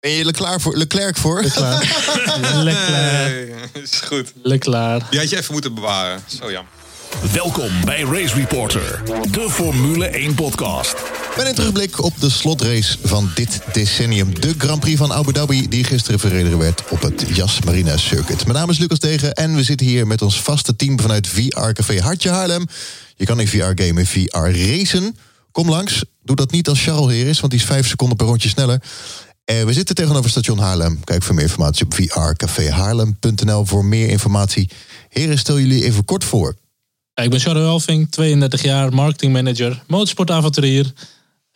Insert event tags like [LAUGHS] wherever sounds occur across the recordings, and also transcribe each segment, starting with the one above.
Ben je er klaar voor? Leclerc voor? Leclerc. [LAUGHS] Leclerc. Nee, is goed. Leclerc. Die had je even moeten bewaren. Zo jammer. Welkom bij Race Reporter, de Formule 1 podcast. Met een terugblik op de slotrace van dit decennium. De Grand Prix van Abu Dhabi, die gisteren verreden werd op het Yas Marina Circuit. Mijn naam is Lucas Degen en we zitten hier met ons vaste team vanuit VR Café Hartje Haarlem. Je kan in VR gamen, VR racen. Kom langs, doe dat niet als Charles hier is, want die is vijf seconden per rondje sneller. En we zitten tegenover station Haarlem. Kijk voor meer informatie op vrcafehaarlem.nl voor meer informatie. Heren, stel jullie even kort voor. Ik ben Charles Elving, 32 jaar, marketingmanager, motorsportavonturier.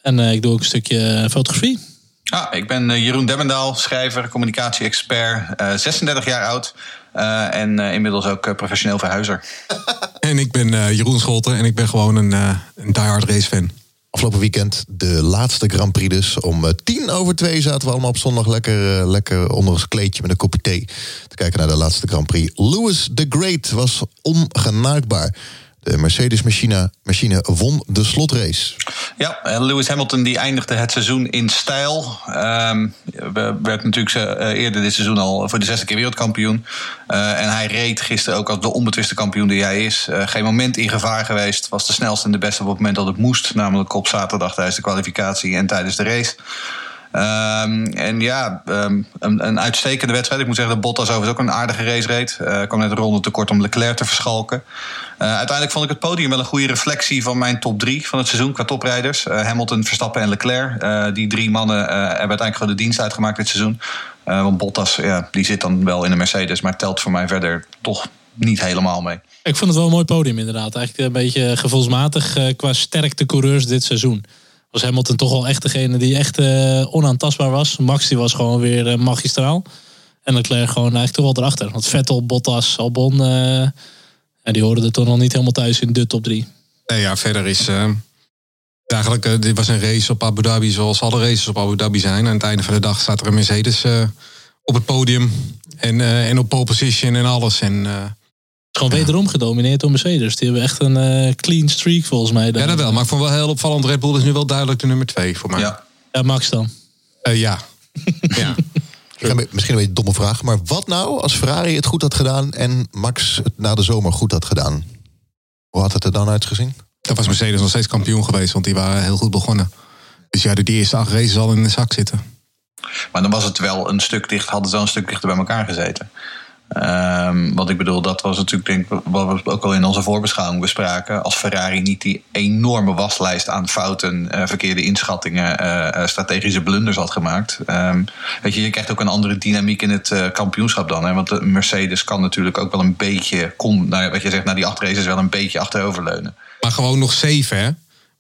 En eh, ik doe ook een stukje eh, fotografie. Ah, ik ben eh, Jeroen Demmendaal, schrijver, communicatie-expert, eh, 36 jaar oud eh, en eh, inmiddels ook professioneel verhuizer. [LAUGHS] En ik ben eh, Jeroen Scholten en ik ben gewoon een, eh een diehard racefan. Afgelopen weekend de laatste Grand Prix dus. Om eh, tien over twee zaten we allemaal op zondag lekker, eh, lekker onder ons kleedje met een kopje thee. Te kijken naar de laatste Grand Prix. Lewis the Great was ongenaakbaar. De Mercedes-machine machine won de slotrace. Ja, eh, Lewis Hamilton die eindigde het seizoen in stijl. Ehm, we- werd natuurlijk eh, eerder dit seizoen al voor de zesde keer wereldkampioen. Eh, en hij reed gisteren ook als de onbetwiste kampioen die hij is. Eh, geen moment in gevaar geweest. Was de snelste en de beste op het moment dat het moest. Namelijk op zaterdag tijdens de kwalificatie en tijdens de race. Ehm, en ja, ehm, een, uitstekende wedstrijd. Ik moet zeggen dat Bottas overigens ook een aardige race reed. Eh kwam net een ronde tekort om Leclerc te verschalken. Eh, uiteindelijk vond ik het podium wel een goede reflectie van mijn top drie van het seizoen qua toprijders. Eh, Hamilton, Verstappen en Leclerc. Die drie mannen hebben uiteindelijk gewoon de dienst uitgemaakt dit seizoen. Want Bottas, ja, die zit dan wel in de Mercedes, maar telt voor mij verder toch niet helemaal mee. Ik vond het wel een mooi podium inderdaad. Eigenlijk een beetje gevoelsmatig qua sterkte coureurs dit seizoen. Was Hamilton toch wel echt degene die echt eh, onaantastbaar was. Max die was gewoon weer eh, magistraal. En Leclerc gewoon eigenlijk toch wel erachter. Want Vettel, Bottas, Albon... eh, ja, die hoorden er toch nog niet helemaal thuis in de top drie. Nee, ja, verder is. eh, eigenlijk, eh, dit was een race op Abu Dhabi zoals alle races op Abu Dhabi zijn. Aan het einde van de dag staat er een Mercedes eh, op het podium. En, eh, en op pole position en alles. En, eh, is gewoon wederom gedomineerd door Mercedes. Die hebben echt een eh, clean streak volgens mij. ja, dat wel. Maar ik vond wel heel opvallend. Red Bull is nu wel duidelijk de nummer twee voor mij. Ja. Ja, Max dan. Eh, ja. [LAUGHS] ja. Ik ga me- misschien een beetje een domme vraag, maar wat nou als Ferrari het goed had gedaan en Max het na de zomer goed had gedaan? Hoe had het er dan uitgezien? Dan was Mercedes nog steeds kampioen geweest, want die waren heel goed begonnen. Dus ja, die eerste acht races al in de zak zitten. Maar dan was het wel een stuk dicht, hadden ze wel een stuk dichter bij elkaar gezeten. Ehm, want ik bedoel, dat was natuurlijk denk wat we ook al in onze voorbeschouwing bespraken. Als Ferrari niet die enorme waslijst aan fouten, eh, verkeerde inschattingen, eh, eh, strategische blunders had gemaakt. Ehm, weet je, je krijgt ook een andere dynamiek in het kampioenschap dan. Hè? Want de Mercedes kan natuurlijk ook wel een beetje, kon, nou, wat je zegt, na die acht races wel een beetje achteroverleunen. Maar gewoon nog zeven, hè?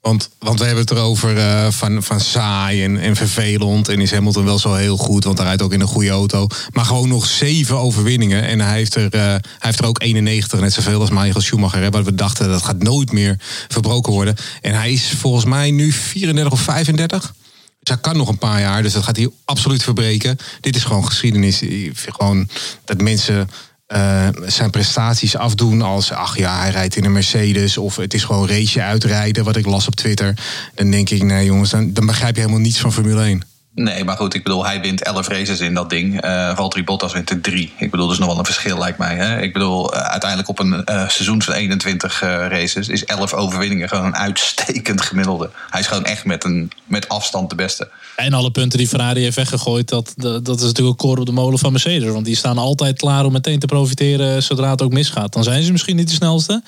Want, want we hebben het erover eh, van, van saai en, en vervelend. En is Hamilton wel zo heel goed, want hij rijdt ook in een goede auto. Maar gewoon nog zeven overwinningen. En hij heeft er, eh, hij heeft er ook 91, net zoveel als Michael Schumacher. Waar we dachten dat gaat nooit meer verbroken worden. En hij is volgens mij nu 34 of 35. Dus hij kan nog een paar jaar, dus dat gaat hij absoluut verbreken. Dit is gewoon geschiedenis. Gewoon dat mensen eh, zijn prestaties afdoen als... ach ja, hij rijdt in een Mercedes... of het is gewoon race uitrijden, wat ik las op Twitter. Dan denk ik, nee jongens, dan begrijp je helemaal niets van Formule 1. Nee, maar goed, ik bedoel, hij wint 11 races in dat ding. Eh Valtteri Bottas wint er drie. Ik bedoel, is nog wel een verschil, lijkt mij. Hè? Ik bedoel, eh, uiteindelijk op een eh, seizoen van 21 eh, races is 11 overwinningen gewoon een uitstekend gemiddelde. Hij is gewoon echt met, een, met afstand de beste. En alle punten die Ferrari heeft weggegooid, dat, dat, dat is natuurlijk een koor op de molen van Mercedes. Want die staan altijd klaar om meteen te profiteren zodra het ook misgaat. Dan zijn ze misschien niet de snelste,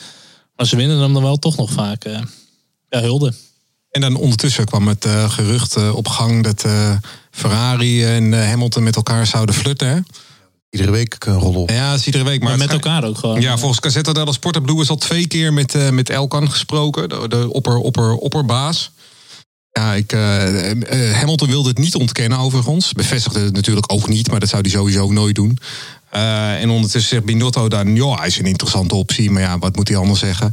maar ze winnen hem dan wel toch nog vaak. ja, hulde. En dan ondertussen kwam het eh, gerucht eh, op gang... dat eh, Ferrari en eh, Hamilton met elkaar zouden flirten, hè? Iedere week een rol op. Ja, dat is iedere week. Maar met elkaar ook gewoon. Ja, volgens Cassetta dello Sport heeft Lewis al twee keer met, eh, met Elkan gesproken. De, de opper, opper, opperbaas. Ja, ik, eh, eh, Hamilton wilde het niet ontkennen overigens. Bevestigde het natuurlijk ook niet, maar dat zou hij sowieso nooit doen. Eh, en ondertussen zegt Binotto dan... ja, hij is een interessante optie, maar ja, wat moet hij anders zeggen?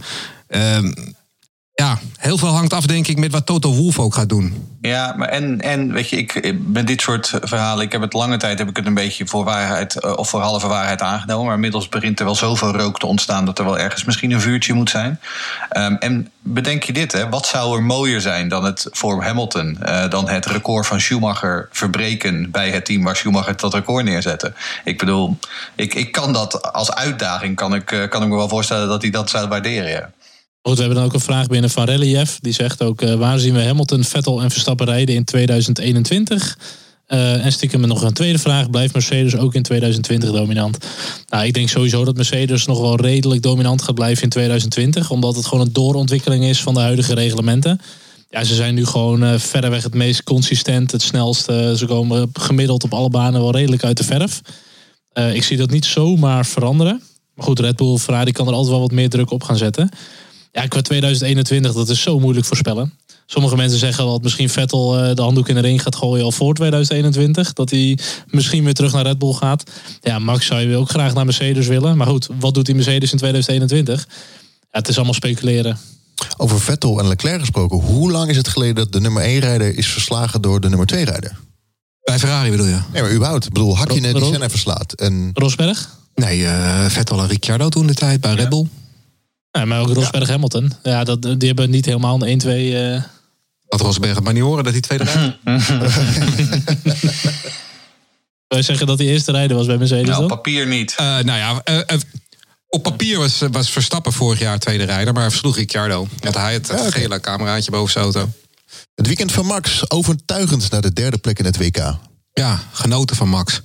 Ehm, ja, heel veel hangt af, denk ik, met wat Toto Wolff ook gaat doen. Ja, maar en, en weet je, ik, met dit soort verhalen, ik heb het lange tijd heb ik het een beetje voor waarheid eh, of voor halve waarheid aangenomen. Maar inmiddels begint er wel zoveel rook te ontstaan dat er wel ergens misschien een vuurtje moet zijn. Um, en bedenk je dit, hè? wat zou er mooier zijn dan het voor Hamilton, uh, dan het record van Schumacher verbreken bij het team waar Schumacher dat record neerzette? Ik bedoel, ik, ik kan dat als uitdaging, kan ik, uh, kan ik me wel voorstellen dat hij dat zou waarderen. Ja. Goed, we hebben dan ook een vraag binnen van Relief. Die zegt ook, uh, waar zien we Hamilton, Vettel en Verstappen rijden in 2021? Uh, en stiekem nog een tweede vraag. Blijft Mercedes ook in 2020 dominant? Nou, ik denk sowieso dat Mercedes nog wel redelijk dominant gaat blijven in 2020. Omdat het gewoon een doorontwikkeling is van de huidige reglementen. Ja, ze zijn nu gewoon uh, verreweg het meest consistent, het snelste. Ze komen gemiddeld op alle banen wel redelijk uit de verf. Ik zie dat niet zomaar veranderen. Maar goed, Red Bull, Ferrari kan er altijd wel wat meer druk op gaan zetten. Ja, qua 2021, dat is zo moeilijk voorspellen. Sommige mensen zeggen dat misschien Vettel uh, de handdoek in de ring gaat gooien al voor 2021. Dat hij misschien weer terug naar Red Bull gaat. Ja, Max zou je ook graag naar Mercedes willen. Maar goed, wat doet die Mercedes in 2021? Ja, het is allemaal speculeren. Over Vettel en Leclerc gesproken. Hoe lang is het geleden dat de nummer 1 rijder is verslagen door de nummer 2 rijder? Bij Ferrari bedoel je? Nee, maar überhaupt. Ik bedoel, Hakkinen die Senna verslaat. En... Rosberg? Nee, uh, Vettel en Ricciardo toen de tijd bij ja. Red Bull. Ja, maar ook Rosberg ja. Hamilton. Ja, dat, die hebben niet helemaal een 1-2... Uh... Had Rosberg het maar niet horen dat hij tweede rijdt? [LAUGHS] Wij zeggen dat hij eerste rijder was bij Mercedes nou, dan? op papier niet. Uh, nou ja, uh, op papier was, was Verstappen vorig jaar tweede rijder, maar versloeg Ricciardo. Want hij het, het ja, okay. gele cameraatje boven zijn auto. Het weekend van Max overtuigend naar de derde plek in het WK. Ja, genoten van Max.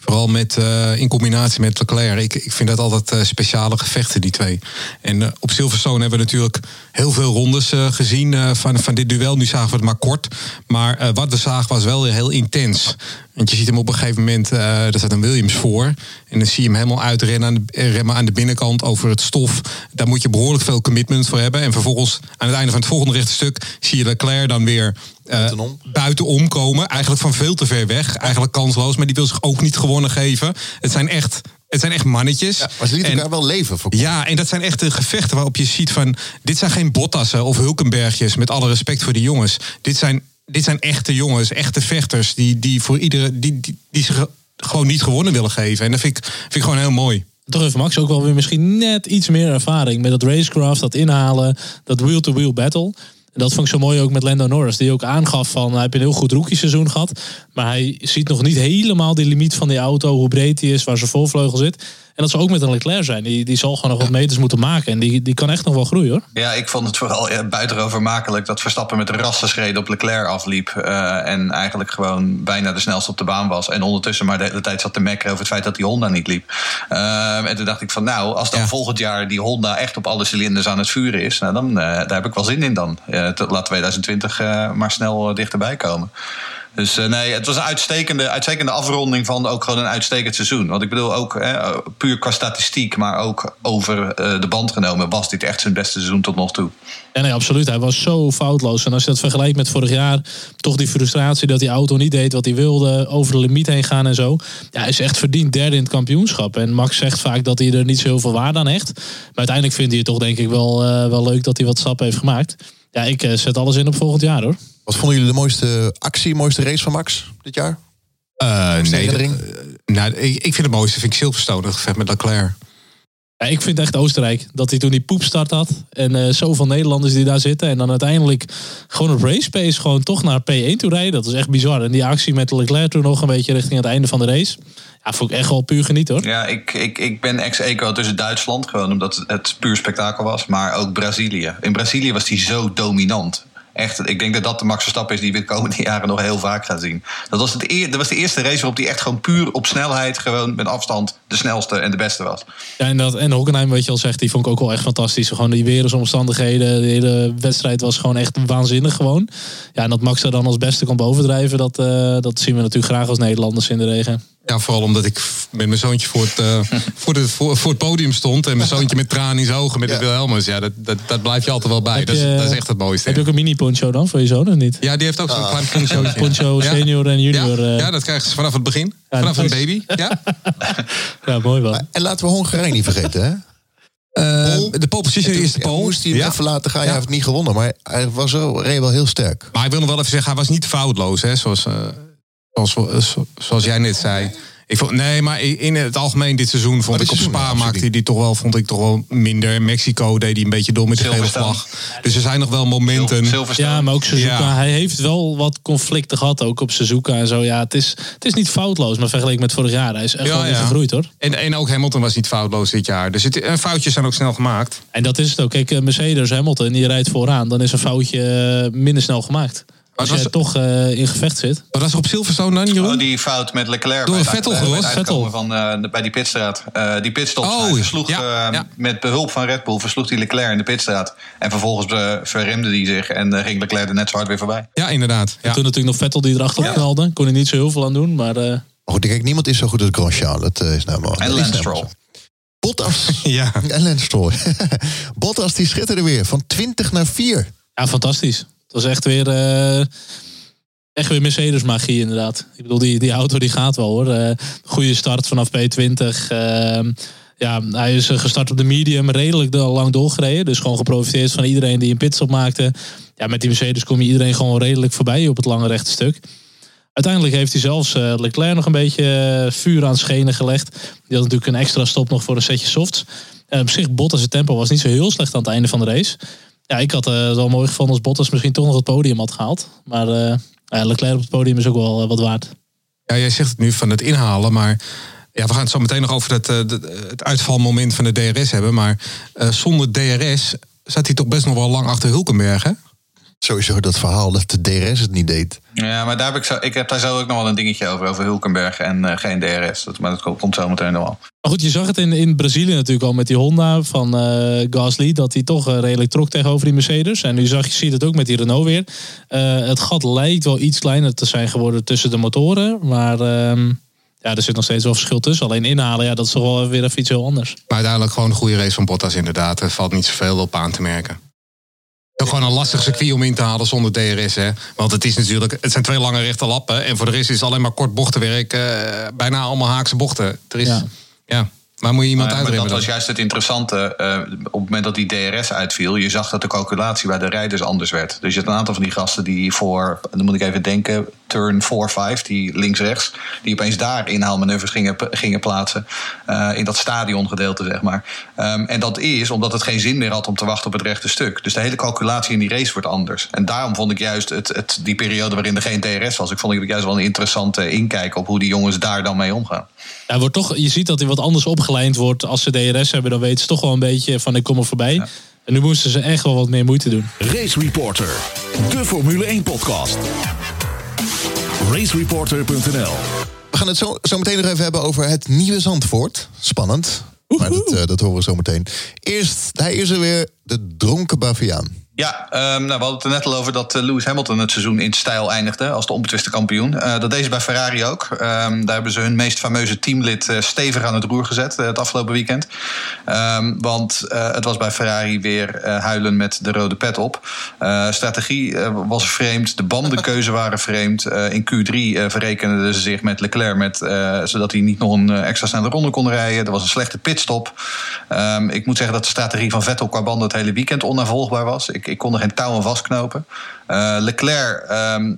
Vooral met, uh, in combinatie met Leclerc. Ik, ik vind dat altijd uh, speciale gevechten, die twee. En uh, op Silverstone hebben we natuurlijk heel veel rondes gezien van, van dit duel. Nu zagen we het maar kort. Maar wat we zagen was wel heel intens. Want je ziet hem op een gegeven moment, daar staat een Williams voor. En dan zie je hem helemaal uitrennen aan de, remmen aan de binnenkant over het stof. Daar moet je behoorlijk veel commitment voor hebben. En vervolgens, aan het einde van het volgende rechte stuk, zie je Leclerc dan weer buitenom. Uh, buitenom komen. Eigenlijk van veel te ver weg. Eigenlijk kansloos, maar die wil zich ook niet gewonnen geven. Het zijn echt. Het zijn echt mannetjes. Ja, maar ze lieten elkaar wel leven. Voor ja, en dat zijn echt de gevechten waarop je ziet van... dit zijn geen Bottassen of Hulkenbergjes, met alle respect voor die jongens. Dit zijn, dit zijn echte jongens, echte vechters... die, die, voor iedere, die, die, die zich gewoon niet gewonnen willen geven. En dat vind ik, vind ik gewoon heel mooi. Toch heeft Max ook wel weer misschien net iets meer ervaring... met dat racecraft, dat inhalen, dat wheel-to-wheel battle... Dat vond ik zo mooi ook met Lando Norris. Die ook aangaf van hij heeft een heel goed rookie-seizoen gehad. Maar hij ziet nog niet helemaal die limiet van die auto. Hoe breed die is, waar zijn voorvleugel zit. En dat zal ook met een Leclerc zijn. Die, die zal gewoon nog wat meters moeten maken. En die, die kan echt nog wel groeien hoor. Ja, ik vond het vooral ja, buitengewoon makkelijk dat Verstappen met rassenschreden op Leclerc afliep. Uh, en eigenlijk gewoon bijna de snelste op de baan was. En ondertussen maar de hele tijd zat te mekkeren over het feit dat die Honda niet liep. Uh, en toen dacht ik van nou, als dan ja. volgend jaar die Honda echt op alle cilinders aan het vuren is. Nou, dan uh, daar heb ik wel zin in dan. laat 2020 maar snel dichterbij komen. Dus uh, nee, het was een uitstekende, uitstekende afronding van ook gewoon een uitstekend seizoen. Want ik bedoel ook puur qua statistiek, maar ook over uh, de band genomen, was dit echt zijn beste seizoen tot nog toe. Ja, nee, absoluut. Hij was zo foutloos. En als je dat vergelijkt met vorig jaar, toch die frustratie dat die auto niet deed wat hij wilde, over de limiet heen gaan en zo. Ja, hij is echt verdiend derde in het kampioenschap. En Max zegt vaak dat hij er niet zo heel veel waarde aan hecht. Maar uiteindelijk vindt hij het toch denk ik wel, uh, wel leuk dat hij wat stappen heeft gemaakt. Ja, ik zet alles in op volgend jaar hoor. Wat vonden jullie de mooiste actie, mooiste race van Max dit jaar? Uh, nee, uh, nou, ik, ik vind het mooiste vind ik Silverstone, dat gevecht met Leclerc. Ja, ik vind echt Oostenrijk. Dat hij toen die poepstart had. En uh, zoveel Nederlanders die daar zitten. En dan uiteindelijk gewoon op race pace gewoon toch naar P1 toe rijden. Dat is echt bizar. En die actie met Leclerc toen nog een beetje richting het einde van de race. Ja, vond ik echt wel puur genieten hoor. Ja, ik, ik, ik ben ex-eco tussen Duitsland. Gewoon omdat het puur spektakel was. Maar ook Brazilië. In Brazilië was hij zo dominant. Echt, ik denk dat dat de Max Verstappen is die we de komende [LAUGHS] jaren nog heel vaak gaan zien. Dat was, het eer, dat was de eerste race waarop hij echt gewoon puur op snelheid, gewoon met afstand, de snelste en de beste was. Ja, en, dat, en Hockenheim, wat je al zegt, die vond ik ook wel echt fantastisch. Gewoon die weersomstandigheden, de hele wedstrijd was gewoon echt waanzinnig gewoon. Ja, en dat Max er dan als beste kon bovendrijven, dat, uh, dat zien we natuurlijk graag als Nederlanders in de regen. Ja, vooral omdat ik met mijn zoontje voor het, uh, [LAUGHS] voor, de, voor, voor, het podium stond. En mijn [LAUGHS] zoontje met tranen in zijn ogen met ja. de Wilhelmus. Ja, dat, dat, dat blijf je altijd wel bij. Dat is, dat is, echt het mooiste. Heb je ook een mini poncho dan voor je zoon of niet? Ja, die heeft ook zo'n Ah. klein [LAUGHS] poncho. poncho senior en junior. Ja, uh, ja, dat krijgen ze vanaf het begin. Vanaf een baby. Ja, ja mooi wel. En laten we Hongarije niet vergeten, hè? Eh, Pole. de pole position is de pole. moest hij hem Ja. even laten gaan. Ja. Hij heeft niet gewonnen, maar hij was wel, reed wel heel sterk. Maar ik wil nog wel even zeggen, hij was niet foutloos, hè, zoals, eh, zoals, zo- zoals jij net zei. Ik vond, nee, maar in het algemeen dit seizoen vond dit ik op seizoen, Spa ja, maakte hij die toch wel, vond ik toch wel minder. In Mexico deed hij een beetje door met de gele Silverstone. vlag. Dus er zijn nog wel momenten. Ja, maar ook Suzuka. Ja. Hij heeft wel wat conflicten gehad, ook op Suzuka en zo. Ja, het is, het is niet foutloos, maar vergeleken met vorig jaar. Hij is echt Ja, wel ja. gegroeid, hoor. En, en ook Hamilton was niet foutloos dit jaar. Dus het, foutjes zijn ook snel gemaakt. En dat is het ook. Kijk, eh, Mercedes, Hamilton, die rijdt vooraan. Dan is een foutje eh, minder snel gemaakt. Als was- toch eh, in gevecht zit. Wat was er op Silverstone dan, Jeroen? Oh, die fout met Leclerc. Door bij Vettel gelost, uitkomen Vettel. Van, eh, bij die pitstraat. Eh, die pitstop. Oh, versloeg ja, eh, ja. met behulp van Red Bull versloeg die Leclerc in de pitstraat. En vervolgens eh, verremde hij zich en eh, ging Leclerc er net zo hard weer voorbij. Ja, inderdaad. Ja. Toen natuurlijk nog Vettel die erachter Ja. knalde. Kon hij niet zo heel veel aan doen. Maar eh, goed, kijk, niemand is zo goed als Grosjean. Dat eh, is nou maar. En dat Lance nou Stroll. Bottas. [LAUGHS] ja. en Lance Stroll. [LAUGHS] Bottas die schitterde weer van 20 naar 4. ja, fantastisch. Het was echt weer... eh, Echt weer Mercedes-magie, inderdaad. Ik bedoel, die, die auto die gaat wel hoor. Eh, goede start vanaf P20. Ehm, ja, hij is eh, gestart op de medium, redelijk lang doorgereden. Dus gewoon geprofiteerd van iedereen die een pitstop maakte. Ja, met die Mercedes kom je iedereen gewoon redelijk voorbij op het lange rechte stuk. Uiteindelijk heeft hij zelfs Leclerc nog een beetje vuur aan schenen gelegd. Die had natuurlijk een extra stop nog voor een setje softs. En op zich, Bottas' tempo was niet zo heel slecht aan het einde van de race. Ja, ik had eh, wel mooi gevonden als Bottas misschien toch nog het podium had gehaald. Maar eh, ja, Leclerc op het podium is ook wel eh, wat waard. Ja, jij zegt het nu van het inhalen, maar ja, we gaan het zo meteen nog over de- het uitvalmoment van de DRS hebben. Maar zonder DRS zat hij toch best nog wel lang achter Hulkenberg, hè? Sowieso dat verhaal dat de DRS het niet deed. Ja, maar daar heb ik, zo, ik heb daar zo ook nog wel een dingetje over. Over Hulkenberg en eh, geen DRS. Dat, maar dat komt- zo meteen nog wel. Maar goed, je zag het in, in Brazilië natuurlijk al met die Honda van eh, Gasly. Dat hij toch eh, redelijk trok tegenover die Mercedes. En nu zag je, zie je het ook met die Renault weer. Eh, het gat lijkt wel iets kleiner te zijn geworden tussen de motoren. Maar ehm, ja, er zit nog steeds wel verschil tussen. Alleen inhalen, ja, dat is toch wel weer even iets heel anders. Maar uiteindelijk gewoon een goede race van Bottas inderdaad. Er valt niet zoveel op aan te merken. Ook gewoon een lastig circuit om in te halen zonder DRS. Hè? Want het is natuurlijk, het zijn twee lange rechte lappen. En voor de rest is het alleen maar kort bochtenwerk. eh, bijna allemaal haakse bochten. Er is, ja. Ja. waar moet je iemand Maar, maar uitremmen dat was juist het interessante. eh, op het moment dat die DRS uitviel, je zag dat de calculatie bij de rijders anders werd. Dus je had een aantal van die gasten die voor, dan moet ik even denken, turn 4, 5, die links-rechts, die opeens daar inhaalmanoeuvres gingen, gingen plaatsen. eh, in dat stadiongedeelte, zeg maar. Ehm, en dat is omdat het geen zin meer had om te wachten op het rechte stuk. Dus de hele calculatie in die race wordt anders. En daarom vond ik juist het, het, die periode waarin er geen DRS was, ik vond ik juist wel een interessante inkijk op hoe die jongens daar dan mee omgaan. Ja, wordt toch, je ziet dat hij wat anders opgelijnd wordt. Als ze DRS hebben, dan weten ze toch wel een beetje van ik kom er voorbij. En nu moesten ze echt wel wat meer moeite doen. Race Reporter, de Formule 1 podcast. Racereporter.nl We gaan het zo, zo meteen nog even hebben over het nieuwe Zandvoort. Spannend. Maar dat, eh, dat horen we zo meteen. Eerst, hij is er weer, de dronken Baviaan. Ja, ehm, nou, we hadden het er net al over dat eh, Lewis Hamilton het seizoen in stijl eindigde als de onbetwiste kampioen. Eh, dat deed ze bij Ferrari ook. Ehm, daar hebben ze hun meest fameuze teamlid eh, stevig aan het roer gezet het afgelopen weekend. Ehm, want het was bij Ferrari weer huilen met de rode pet op. Strategie was vreemd, de bandenkeuze [LAUGHS] waren vreemd. In Q3 eh, verrekenden ze zich met Leclerc, met, zodat hij niet nog een extra snelle ronde kon rijden. Er was een slechte pitstop. Ik moet zeggen dat de strategie van Vettel qua banden het hele weekend onnavolgbaar was. Ik, ik kon er geen touwen vastknopen. Eh, Leclerc ehm,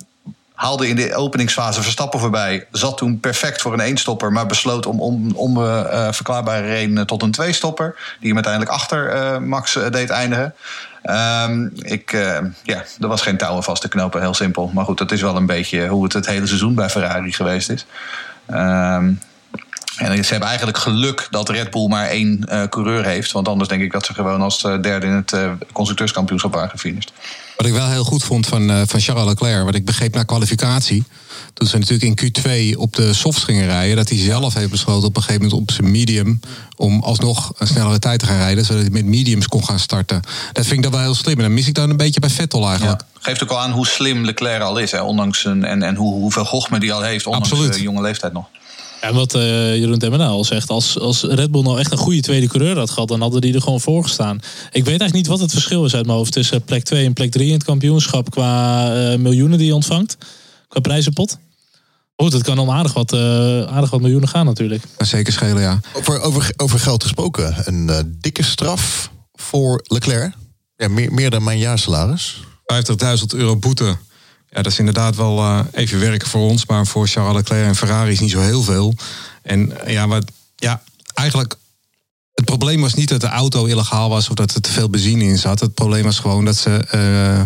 haalde in de openingsfase Verstappen voorbij. Zat toen perfect voor een eenstopper, maar besloot om om, om eh, eh, verklaarbare reden tot een tweestopper. Die hem uiteindelijk achter Max deed eindigen. Ehm, ik, ja, er was geen touwen vast te knopen, heel simpel. Maar goed, dat is wel een beetje hoe het het hele seizoen bij Ferrari geweest is. Ehm, en ze hebben eigenlijk geluk dat Red Bull maar één eh, coureur heeft. Want anders denk ik dat ze gewoon als eh, derde in het eh, constructeurskampioenschap waren gefinished. Wat ik wel heel goed vond van, van Charles Leclerc, wat ik begreep na kwalificatie. Toen ze natuurlijk in Q2 op de softs gingen rijden, dat hij zelf heeft besloten op een gegeven moment op zijn medium. om alsnog een snellere tijd te gaan rijden, zodat hij met mediums kon gaan starten. Dat vind ik dan wel heel slim. En dan mis ik dan een beetje bij Vettel eigenlijk. Ja. Geeft ook al aan hoe slim Leclerc al is. Hè, ondanks en, en hoe, hoeveel gochme die al heeft, ondanks Absoluut. de jonge leeftijd nog. Ja, en wat eh, Jeroen Temmerna al zegt, als, als Red Bull nou echt een goede tweede coureur had gehad, dan hadden die er gewoon voor gestaan. Ik weet eigenlijk niet wat het verschil is uit mijn hoofd tussen plek 2 en plek 3 in het kampioenschap qua eh, miljoenen die je ontvangt, qua prijzenpot. Goed, het kan om aardig wat, eh, aardig wat miljoenen gaan natuurlijk. Zeker schelen, ja. Over, over, over geld gesproken. Een eh, dikke straf voor Leclerc. Ja, meer, meer dan mijn jaarsalaris. 50.000 euro boete. Ja, dat is inderdaad wel eh, even werken voor ons. Maar voor Charles Leclerc en Ferrari is niet zo heel veel. En eh, ja, wat, ja, eigenlijk... Het probleem was niet dat de auto illegaal was of dat er te veel benzine in zat. Het probleem was gewoon dat ze eh,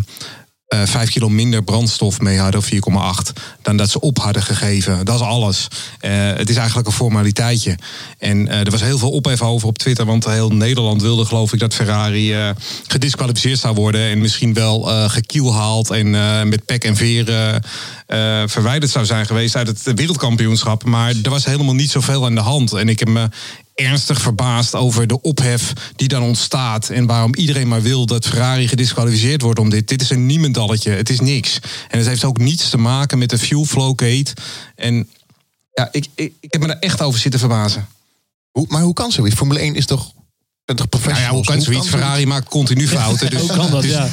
eh, 5 kilo minder brandstof mee hadden, of 4,8, dan dat ze op hadden gegeven. Dat is alles. Eh, het is eigenlijk een formaliteitje. En eh, er was heel veel ophef over op Twitter, want heel Nederland wilde geloof ik dat Ferrari gedisqualificeerd zou worden en misschien wel gekielhaald en met pek en veer eh, verwijderd zou zijn geweest uit het wereldkampioenschap. Maar er was helemaal niet zoveel aan de hand. En ik heb me ernstig verbaasd over de ophef die dan ontstaat. En waarom iedereen maar wil dat Ferrari gedisqualificeerd wordt om dit. Dit is een niemendalletje. Het is niks. En het heeft ook niets te maken met de fuel flow gate. En ja, ik, ik, ik heb me er echt over zitten verbazen. Hoe, maar hoe kan zoiets? Formule 1 is toch, Nou ja, hoe kan zoiets? Ferrari maakt continu [LAUGHS] fouten. Dus, Hoe kan dat, ja.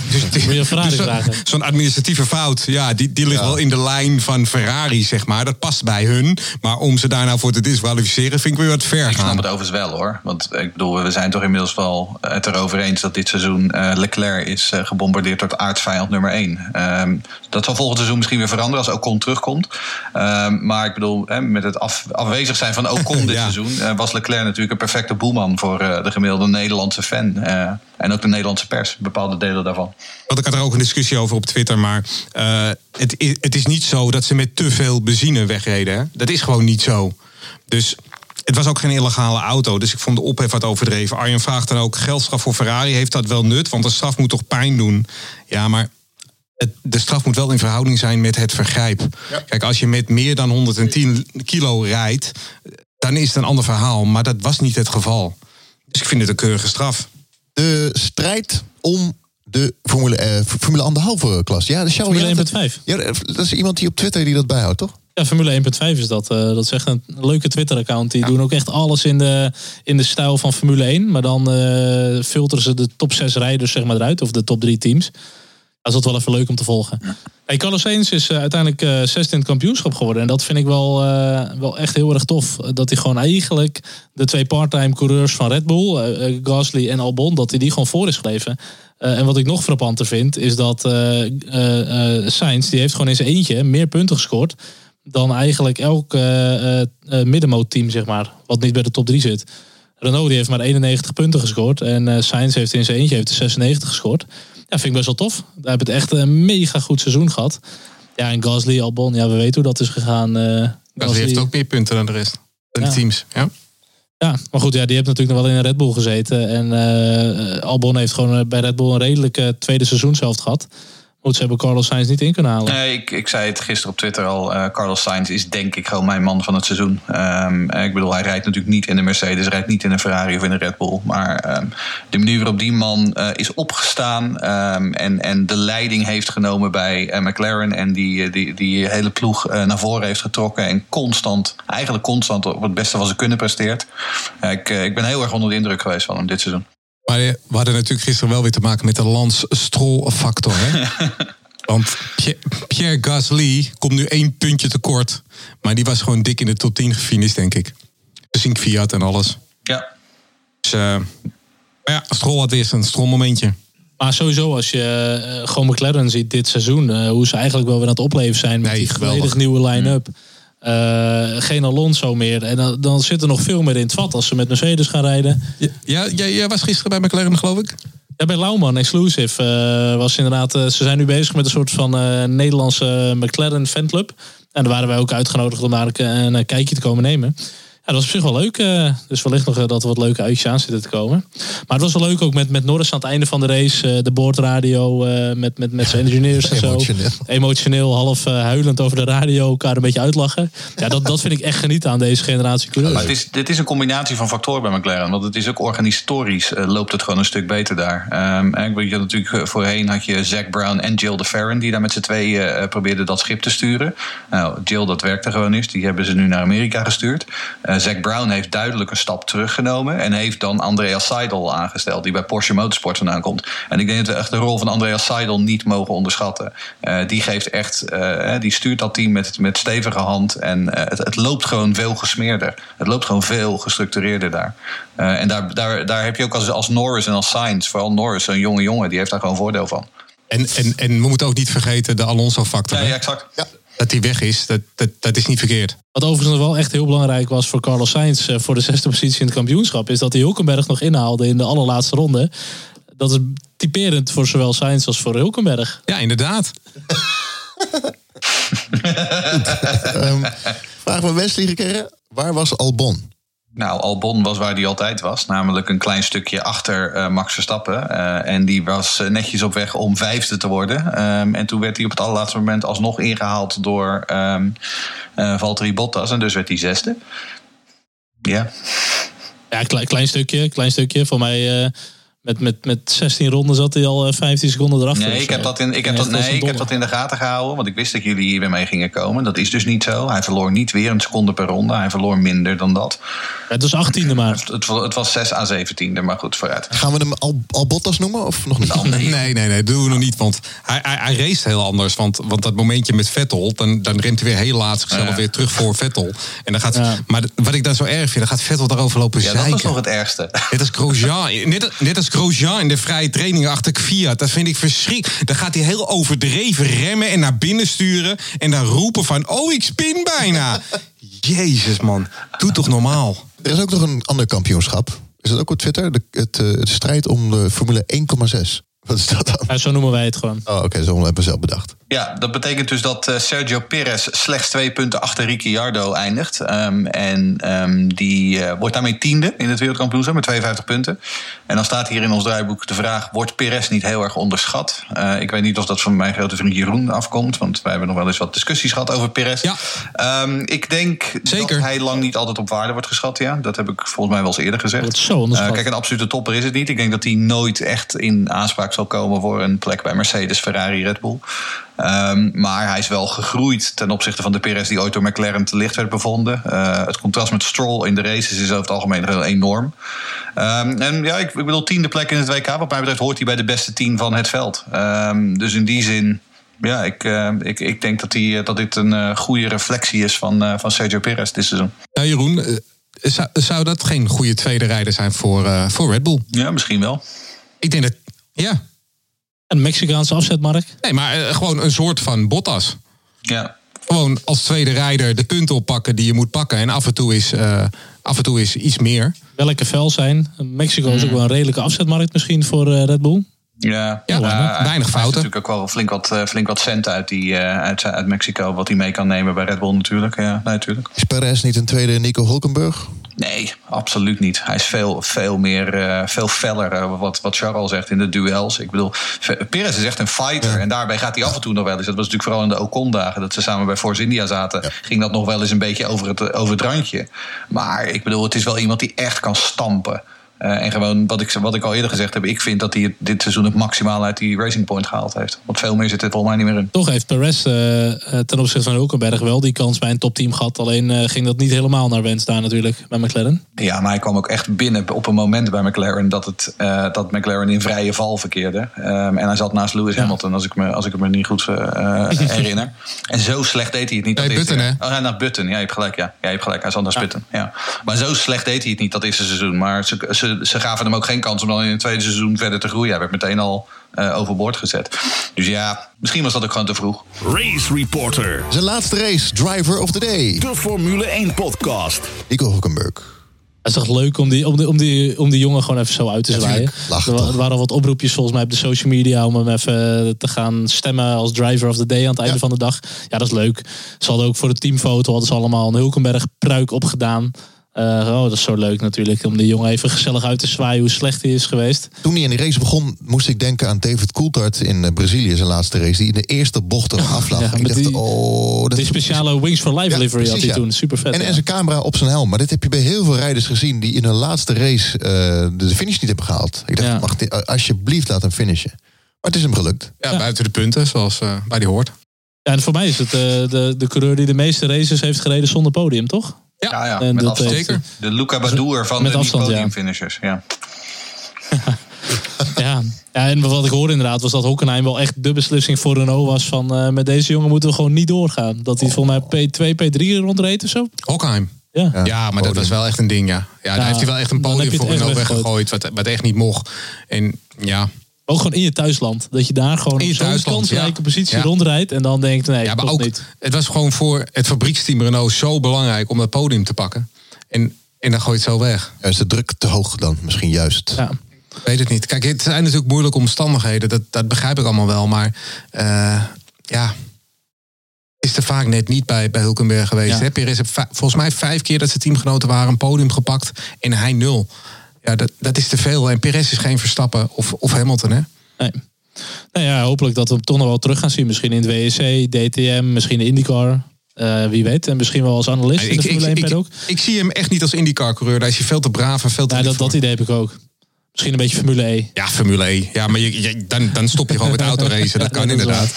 Moet je Ferrari vragen. Zo'n administratieve fout, ja, die, die ligt wel in de lijn van Ferrari, zeg maar. Dat past bij hun. Maar om ze daar nou voor te disqualificeren, vind ik weer wat ver Ik snap gaan. het overigens wel hoor. Want ik bedoel, we zijn toch inmiddels wel het erover eens dat dit seizoen eh, Leclerc is eh, gebombardeerd door aardsvijand nummer 1. dat zal volgend seizoen misschien weer veranderen als Ocon terugkomt. Ehm, maar ik bedoel, hè, met het af, afwezig zijn van Ocon [LAUGHS] dit Ja. seizoen eh, was Leclerc natuurlijk een perfecte boeman voor eh, de gemiddelde Nederlandse fan. eh, en ook de Nederlandse pers, bepaalde delen daarvan. Want ik had er ook een discussie over op Twitter. Maar eh, het, is, het is niet zo dat ze met te veel benzine wegreden. Hè? Dat is gewoon niet zo. Dus het was ook geen illegale auto. Dus ik vond de ophef wat overdreven. Arjen vraagt dan ook: geldstraf voor Ferrari, heeft dat wel nut? Want een straf moet toch pijn doen? Ja, maar. Het, de straf moet wel in verhouding zijn met het vergrijp. Kijk, als je met meer dan 110 kilo rijdt, dan is het een ander verhaal. Maar dat was niet het geval. Dus ik vind het een keurige straf. De strijd om de Formule, eh, Formule anderhalve klas. Ja, de show. Formule ja, dat- 1.5. Ja, dat is iemand die op Twitter die dat bijhoudt, toch? Ja, Formule 1.5 is dat. eh, dat is echt een leuke Twitter-account. Die doen ook echt alles in de, in de stijl van Formule 1. Maar dan eh, filteren ze de top 6 rijders zeg maar, eruit. Of de top 3 teams. Dat is dat wel even leuk om te volgen. Hey, Carlos Sainz is eh, uiteindelijk eh zesde in het kampioenschap geworden. En dat vind ik wel, eh, wel echt heel erg tof. Dat hij gewoon eigenlijk de twee parttime coureurs van Red Bull, Gasly en Albon, dat hij die gewoon voor is gebleven. En wat ik nog frappanter vind, is dat Sainz, die heeft gewoon in zijn eentje meer punten gescoord dan eigenlijk elk middenmootteam, zeg maar, wat niet bij de top 3 zit. Renault die heeft maar 91 punten gescoord en Sainz heeft in zijn eentje heeft er 96 gescoord. Ja, vind ik best wel tof. Daar hebben het echt een mega goed seizoen gehad. Ja, en Gasly, Albon, ja, we weten hoe dat is gegaan. eh Gasly heeft ook meer punten dan de rest. Dan Ja. de teams. Ja. Ja, maar goed, ja, die heeft natuurlijk nog wel in een Red Bull gezeten. En eh, Albon heeft gewoon eh, bij Red Bull een redelijke tweede seizoenshelft gehad. Goed, ze hebben Carlos Sainz niet in kunnen halen. Nee, ik, ik zei het gisteren op Twitter al. eh, Carlos Sainz is denk ik gewoon mijn man van het seizoen. Ehm, eh, ik bedoel, hij rijdt natuurlijk niet in de Mercedes, rijdt niet in een Ferrari of in een Red Bull. Maar ehm, de manier waarop die man eh, is opgestaan ehm, en, en de leiding heeft genomen bij McLaren. En die, die, die hele ploeg naar voren heeft getrokken. En constant, eigenlijk constant op het beste van zijn kunnen presteert. Ik, ik ben heel erg onder de indruk geweest van hem dit seizoen. Maar eh, we hadden natuurlijk gisteren wel weer te maken met de Lance-Stroll-factor. Hè? [LAUGHS] Want Pierre, Pierre Gasly komt nu één puntje tekort. Maar die was gewoon dik in de top 10 gefinished, denk ik. Gezien Fiat en alles. Ja, Dus eh, maar ja, Stroll had weer een Stroll-momentje. Maar sowieso, als je eh, gewoon McLaren ziet dit seizoen, eh, hoe ze eigenlijk wel weer aan het opleven zijn met Nee, die geweldig. volledig nieuwe line-up. Eh, geen Alonso meer. En dan, dan zit er nog veel meer in het vat als ze met Mercedes gaan rijden. Ja, jij, was gisteren bij McLaren, geloof ik? Ja, bij Lauman Exclusive eh, was inderdaad. eh, ze zijn nu bezig met een soort van Nederlandse McLaren fanclub. En daar waren wij ook uitgenodigd om daar een, een, kijkje te komen nemen. Ja, dat was op zich wel leuk. eh, dus wellicht nog eh, dat er wat leuke uitjes aan zitten te komen. Maar het was wel leuk ook met, met Norris aan het einde van de race. eh, de boordradio eh, met, met, met zijn engineers en zo. Emotioneel. Emotioneel, half huilend over de radio. Elkaar een beetje uitlachen. Ja, dat, dat vind ik echt genieten aan deze generatie coureurs. Maar het is, dit is een combinatie van factoren bij McLaren. Want het is ook organisatorisch eh, loopt het gewoon een stuk beter daar. Ehm, en ik weet je, natuurlijk voorheen had je Zack Brown en Jill de Ferren... die daar met z'n tweeën eh, probeerden dat schip te sturen. Nou, Jill, dat werkte gewoon niet. Die hebben ze nu naar Amerika gestuurd. Eh, Zack Brown heeft duidelijk een stap teruggenomen. En heeft dan Andreas Seidel aangesteld, die bij Porsche Motorsport vandaan komt. En ik denk dat we echt de rol van Andreas Seidel niet mogen onderschatten. Eh, die geeft echt, eh, die stuurt dat team met, met stevige hand. En het, het loopt gewoon veel gesmeerder. Het loopt gewoon veel gestructureerder daar. En daar, daar, daar heb je ook als, als Norris en als Sainz, vooral Norris, een jonge jongen, die heeft daar gewoon voordeel van. En, en, en we moeten ook niet vergeten de Alonso-factor. Ja, ja exact. Dat hij weg is, dat, dat, dat is niet verkeerd. Wat overigens wel echt heel belangrijk was voor Carlos Sainz eh, voor de zesde positie in het kampioenschap, is dat hij Hulkenberg nog inhaalde in de allerlaatste ronde. Dat is typerend voor zowel Sainz als voor Hulkenberg. Ja, inderdaad. [LAUGHS] Ehm, vraag van Wesley gekregen. Waar was Albon? Nou, Albon was waar hij altijd was. Namelijk een klein stukje achter eh, Max Verstappen. Eh, en die was eh, netjes op weg om vijfde te worden. Ehm, en toen werd hij op het allerlaatste moment alsnog ingehaald door eh, Valtteri Bottas. En dus werd hij zesde. Ja, Ja, klein, klein stukje, klein stukje. Voor mij met, met, met 16 ronden zat hij al eh, 15 seconden erachter. nee, ik heb, zo. dat, in, ik, heb dat, nee, ik heb dat in de gaten gehouden. Want ik wist dat jullie hier weer mee gingen komen. Dat is dus niet zo. Hij verloor niet weer een seconde per ronde. Hij verloor minder dan dat. Ja, het was 18e maar. Het, het, het was 6 à 17e, maar goed, vooruit. Gaan we hem Al, Albottas noemen of nog niet? Nee. Nee, nee, nee, doen we nog niet. Want hij, hij, hij race heel anders. Want, want dat momentje met Vettel, dan, dan remt hij weer heel laat zichzelf Ja. weer terug voor Vettel. En dan gaat, Ja. Maar wat ik dan zo erg vind, dan gaat Vettel daarover lopen Ja, dat zeiken. was nog het ergste. Net als Grosjean, net, net als Grosjean in de vrije training achter Fiat. Dat vind ik verschrikkelijk. Dan gaat hij heel overdreven remmen en naar binnen sturen. En dan roepen van, oh, ik spin bijna. [LAUGHS] Jezus, man. Doe toch normaal. Er is ook nog een ander kampioenschap. Is dat ook op Twitter? De, het, eh, het strijd om de Formule 1,6. Wat is dat dan? Ja, zo noemen wij het gewoon. Oh, oké, zo hebben we zelf bedacht. Ja, dat betekent dus dat eh, Sergio Perez slechts twee punten achter Ricciardo eindigt. Ehm, en ehm, die eh, wordt daarmee tiende in het wereldkampioenschap met 52 punten. En dan staat hier in ons draaiboek de vraag: wordt Perez niet heel erg onderschat? Eh, ik weet niet of dat van mijn grote vriend Jeroen afkomt, want wij hebben nog wel eens wat discussies gehad over Perez. Ja. Ehm, ik denk Zeker. dat hij lang niet altijd op waarde wordt geschat. Ja, dat heb ik volgens mij wel eens eerder gezegd. Wordt zo onderschat. Kijk, een absolute topper is het niet. Ik denk dat hij nooit echt in aanspraak zal komen voor een plek bij Mercedes, Ferrari, Red Bull. Ehm, maar hij is wel gegroeid ten opzichte van de Perez die ooit door McLaren te licht werd bevonden. Eh, het contrast met Stroll in de races is over het algemeen heel enorm. Ehm, en ja, ik, ik bedoel, tiende plek in het WK. Wat mij betreft hoort hij bij de beste tien van het veld. Ehm, dus in die zin, ja, ik, eh, ik, ik denk dat, hij, dat dit een eh, goede reflectie is van, eh, van Sergio Perez dit seizoen. Nou, Jeroen, eh, zou, zou dat geen goede tweede rijder zijn voor, eh, voor Red Bull? Ja, misschien wel. Ik denk dat, ja. Een Mexicaanse afzetmarkt. Nee, maar eh, gewoon een soort van Bottas. Ja, Gewoon als tweede rijder de punten oppakken die je moet pakken. En af en toe is, eh, af en toe is iets meer. Welke vel zijn. Mexico Hmm. is ook wel een redelijke afzetmarkt misschien voor eh, Red Bull. Ja, Ja, weinig fouten. natuurlijk ook wel flink wat, eh, flink wat cent uit, die, eh, uit, uit Mexico. Wat hij mee kan nemen bij Red Bull natuurlijk. Ja, natuurlijk. Is Perez niet een tweede Nico Hulkenberg? Nee, absoluut niet. Hij is veel, veel meer, eh, veel feller. eh, wat, wat Charles zegt in de duels. Ik bedoel, Perez is echt een fighter. En daarbij gaat hij af en toe nog wel eens. Dat was natuurlijk vooral in de Ocon-dagen. Dat ze samen bij Force India zaten. Ging dat nog wel eens een beetje over het, over het randje. Maar ik bedoel, het is wel iemand die echt kan stampen. Eh, en gewoon, wat ik, wat ik al eerder gezegd heb, ik vind dat hij dit seizoen het maximaal uit die Racing Point gehaald heeft. Want veel meer zit er volgens mij niet meer in. Toch heeft Perez eh, eh, ten opzichte van Hulkenberg wel die kans bij een topteam gehad. Alleen eh, ging dat niet helemaal naar wens daar natuurlijk bij McLaren. Ja, maar hij kwam ook echt binnen op een moment bij McLaren dat, het, eh, dat McLaren in vrije val verkeerde. Ehm, en hij zat naast Lewis Ja. Hamilton, als ik me, als ik me niet goed eh, [LAUGHS] herinner. En zo slecht deed hij het niet. Nee, dat Button, hè? Oh, ja, naar Button. Ja, je hebt gelijk. Ja, ja je hebt gelijk. Hij zat naast Button. Ja. Maar zo slecht deed hij het niet dat eerste seizoen. Maar ze, ze, ze gaven hem ook geen kans om dan in het tweede seizoen verder te groeien. Hij werd meteen al eh, overboord gezet. Dus ja, misschien was dat ook gewoon te vroeg. Race Reporter. Zijn laatste race, Driver of the Day. De Formule 1 podcast. Nico Hulkenberg. Het is toch leuk om die, om, die, om, die, om die jongen gewoon even zo uit te zwaaien. er, er waren al wat oproepjes volgens mij op de social media om hem even te gaan stemmen als driver of the day aan het einde Ja. van de dag. Ja, dat is leuk. Ze hadden ook voor de teamfoto hadden ze allemaal een Hulkenberg pruik opgedaan. Eh, oh, dat is zo leuk natuurlijk. Om die jongen even gezellig uit te zwaaien hoe slecht hij is geweest. Toen hij in die race begon, moest ik denken aan David Coulthard in eh, Brazilië, zijn laatste race. Die in de eerste bocht er aflag. Ja, ik dacht, die- oh... Dat Die speciale Wings for Life Ja, livery had hij ja. toen. Super vet. En, ja. en zijn camera op zijn helm. Maar dit heb je bij heel veel rijders gezien die in hun laatste race eh, de finish niet hebben gehaald. Ik dacht, Ja. mag dit- alsjeblieft laat hem finishen. Maar het is hem gelukt. Ja, buiten de punten, zoals eh, bij die hoort. Ja, en voor mij is het eh, de, de coureur die de meeste races heeft gereden zonder podium, toch? Ja, ja, En met dat afstand. heeft- Zeker. De Luca Badoer van Met de afstand, ja. podiumfinishers. Ja. [LAUGHS] Ja. ja, en wat ik hoorde inderdaad was dat Hockenheim wel echt de beslissing voor Renault was van eh, met deze jongen moeten we gewoon niet doorgaan. Dat hij volgens mij P2, P3 rondreed of zo. Hockheim. Ja. Ja, maar dat was wel echt een ding, ja. Ja, daar heeft hij wel echt een podium voor Renault weggegooid. weggegooid, wat, wat echt niet mocht. En ja, Ook gewoon in je thuisland. Dat je daar gewoon In je zo'n kansrijke ja. positie Ja. rondrijdt en dan denkt nee, ja maar ook, niet. het was gewoon voor het fabrieksteam Renault zo belangrijk om dat podium te pakken. En, en dan gooi je het zo weg. Ja, is de druk te hoog dan misschien juist? Ja. Ik weet het niet. Kijk, het zijn natuurlijk moeilijke omstandigheden. Dat, dat begrijp ik allemaal wel. Maar eh, ja, is er vaak net niet bij, bij Hulkenberg geweest. Ja. Heeft va- volgens mij vijf keer dat zijn teamgenoten waren een podium gepakt. En hij nul. Ja, dat, dat is te veel. En Perez is geen Verstappen of, of Hamilton, hè? Nee. Nou ja, hopelijk dat we hem toch nog wel terug gaan zien. Misschien in het WEC, DTM, misschien de IndyCar. Eh, wie weet. En misschien wel als analist in de Ik, 1 ik, zie hem echt niet als IndyCar-coureur. Daar is hij veel te braaf en veel te Ja, dat, dat idee heb ik ook. Misschien een beetje Formule E. Ja, Formule E. Ja, maar je, je- dan, dan stop je gewoon met [LAUGHS] autoracen. Dat kan dat inderdaad.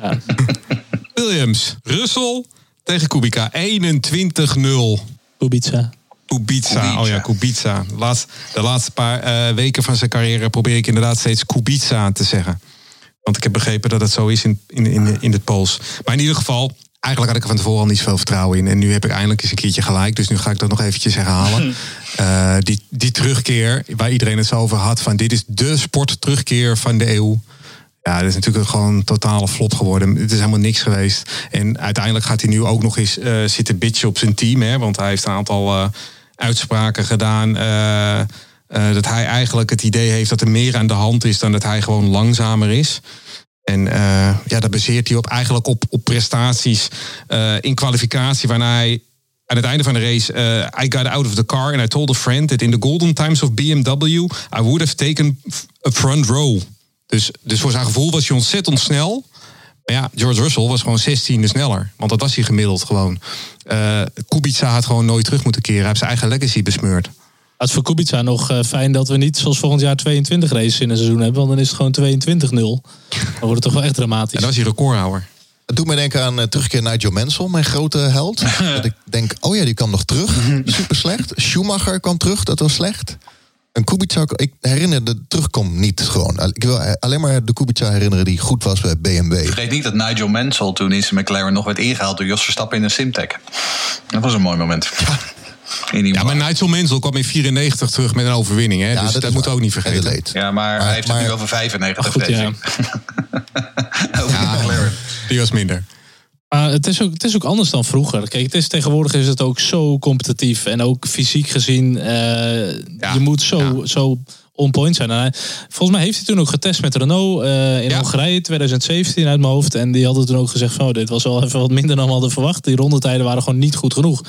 Ja. [LAUGHS] Williams, Russell tegen Kubica. 21-0. Kubica. Kubica. Kubica. Oh ja, Kubica. Laatst, de laatste paar eh, weken van zijn carrière probeer ik inderdaad steeds Kubica te zeggen. Want ik heb begrepen dat het zo is in, in, in, in het Pools. Maar in ieder geval, eigenlijk had ik er van tevoren al niet zoveel vertrouwen in. En nu heb ik eindelijk eens een keertje gelijk. Dus nu ga ik dat nog eventjes herhalen. [LAUGHS] Eh, die, die terugkeer, waar iedereen het zo over had. Van dit is de sportterugkeer van de eeuw. Ja, dat is natuurlijk gewoon totale vlot geworden. Het is helemaal niks geweest. En uiteindelijk gaat hij nu ook nog eens eh, zitten bitchen op zijn team. Hè, want hij heeft een aantal eh, uitspraken gedaan. eh, dat hij eigenlijk het idee heeft dat er meer aan de hand is dan dat hij gewoon langzamer is. En ja, dat baseert hij op, eigenlijk op, op prestaties in kwalificatie, waarna hij aan het einde van de race, eh, I got out of the car and I told a friend that in the golden times of BMW, I would have taken a front row. Dus, dus voor zijn gevoel was hij ontzettend snel. Maar ja, George Russell was gewoon 16e sneller. Want dat was hij gemiddeld gewoon. Eh Kubica had gewoon nooit terug moeten keren. Hij heeft zijn eigen legacy besmeurd. Het is voor Kubica nog eh, fijn dat we niet zoals volgend jaar 22 races in een seizoen hebben. Want dan is het gewoon 22-0. Dan wordt het toch wel echt dramatisch. En dat was hij recordhouder. Het doet me denken aan uh, terugkeer Nigel Mansell, mijn grote held. [LAUGHS] dat ik denk, oh ja, die kwam nog terug. Super slecht. Schumacher kwam terug, dat was slecht. En Kubica, ik herinner de terugkom niet gewoon. Ik wil alleen maar de Kubica herinneren die goed was bij BMW. Vergeet niet dat Nigel Mansell toen in zijn McLaren nog werd ingehaald door Jos Verstappen in een Simtech. Dat was een mooi moment. Ja, maar Nigel Mansell kwam in 94 terug met een overwinning. Hè? Ja, dus dat waar. ook niet vergeten. Ja, maar, Maar- hij heeft maar- het nu over 95 Ach, goed, ja. [LAUGHS] over. Die was minder. Maar het is, ook, het is ook anders dan vroeger. Kijk, het is, tegenwoordig is het ook zo competitief. En ook fysiek gezien. eh, je moet zo, ja. zo on point zijn. En hij- volgens mij heeft hij toen ook getest met Renault eh, in Ja. Hongarije 2017 uit mijn hoofd. En die hadden toen ook gezegd van oh, dit was wel even wat minder dan we hadden verwacht. Die rondetijden waren gewoon niet goed genoeg.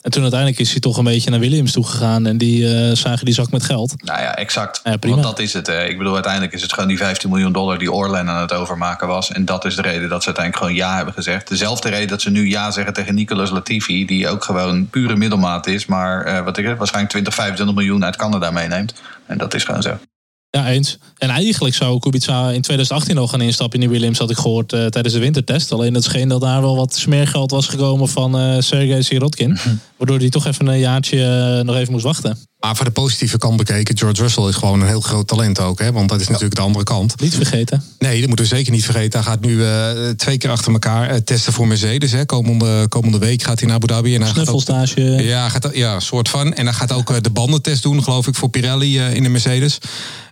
En toen uiteindelijk is hij toch een beetje naar Williams toe gegaan. En die eh, zagen die zak met geld. Nou ja, exact. Ja, prima. Want dat is het. eh. Ik bedoel, uiteindelijk is het gewoon die 15 miljoen dollar die Orlen aan het overmaken was. En dat is de reden dat ze uiteindelijk gewoon ja hebben gezegd. Dezelfde reden dat ze nu ja zeggen tegen Nicolas Latifi, die ook gewoon pure middelmaat is. Maar wat ik het, waarschijnlijk 20, 25 miljoen uit Canada meeneemt. En dat is gewoon zo. Ja, eens. En eigenlijk zou Kubica in 2018 al gaan instappen in die Williams, had ik gehoord eh, tijdens de wintertest. Alleen het scheen dat daar wel wat smeergeld was gekomen van eh Sergej Sirotkin. Waardoor hij toch even een jaartje eh, nog even moest wachten. Maar voor de positieve kant bekeken, George Russell is gewoon een heel groot talent ook. Hè? Want dat is natuurlijk de andere kant. Niet vergeten. Nee, dat moeten we zeker niet vergeten. Hij gaat nu twee keer achter elkaar testen voor Mercedes. Hè. Komende, komende week gaat hij naar Abu Dhabi. En hij gaat ook, Snuffelstage. ja, gaat, ja, soort van. En hij gaat ook de bandentest doen, geloof ik, voor Pirelli in de Mercedes.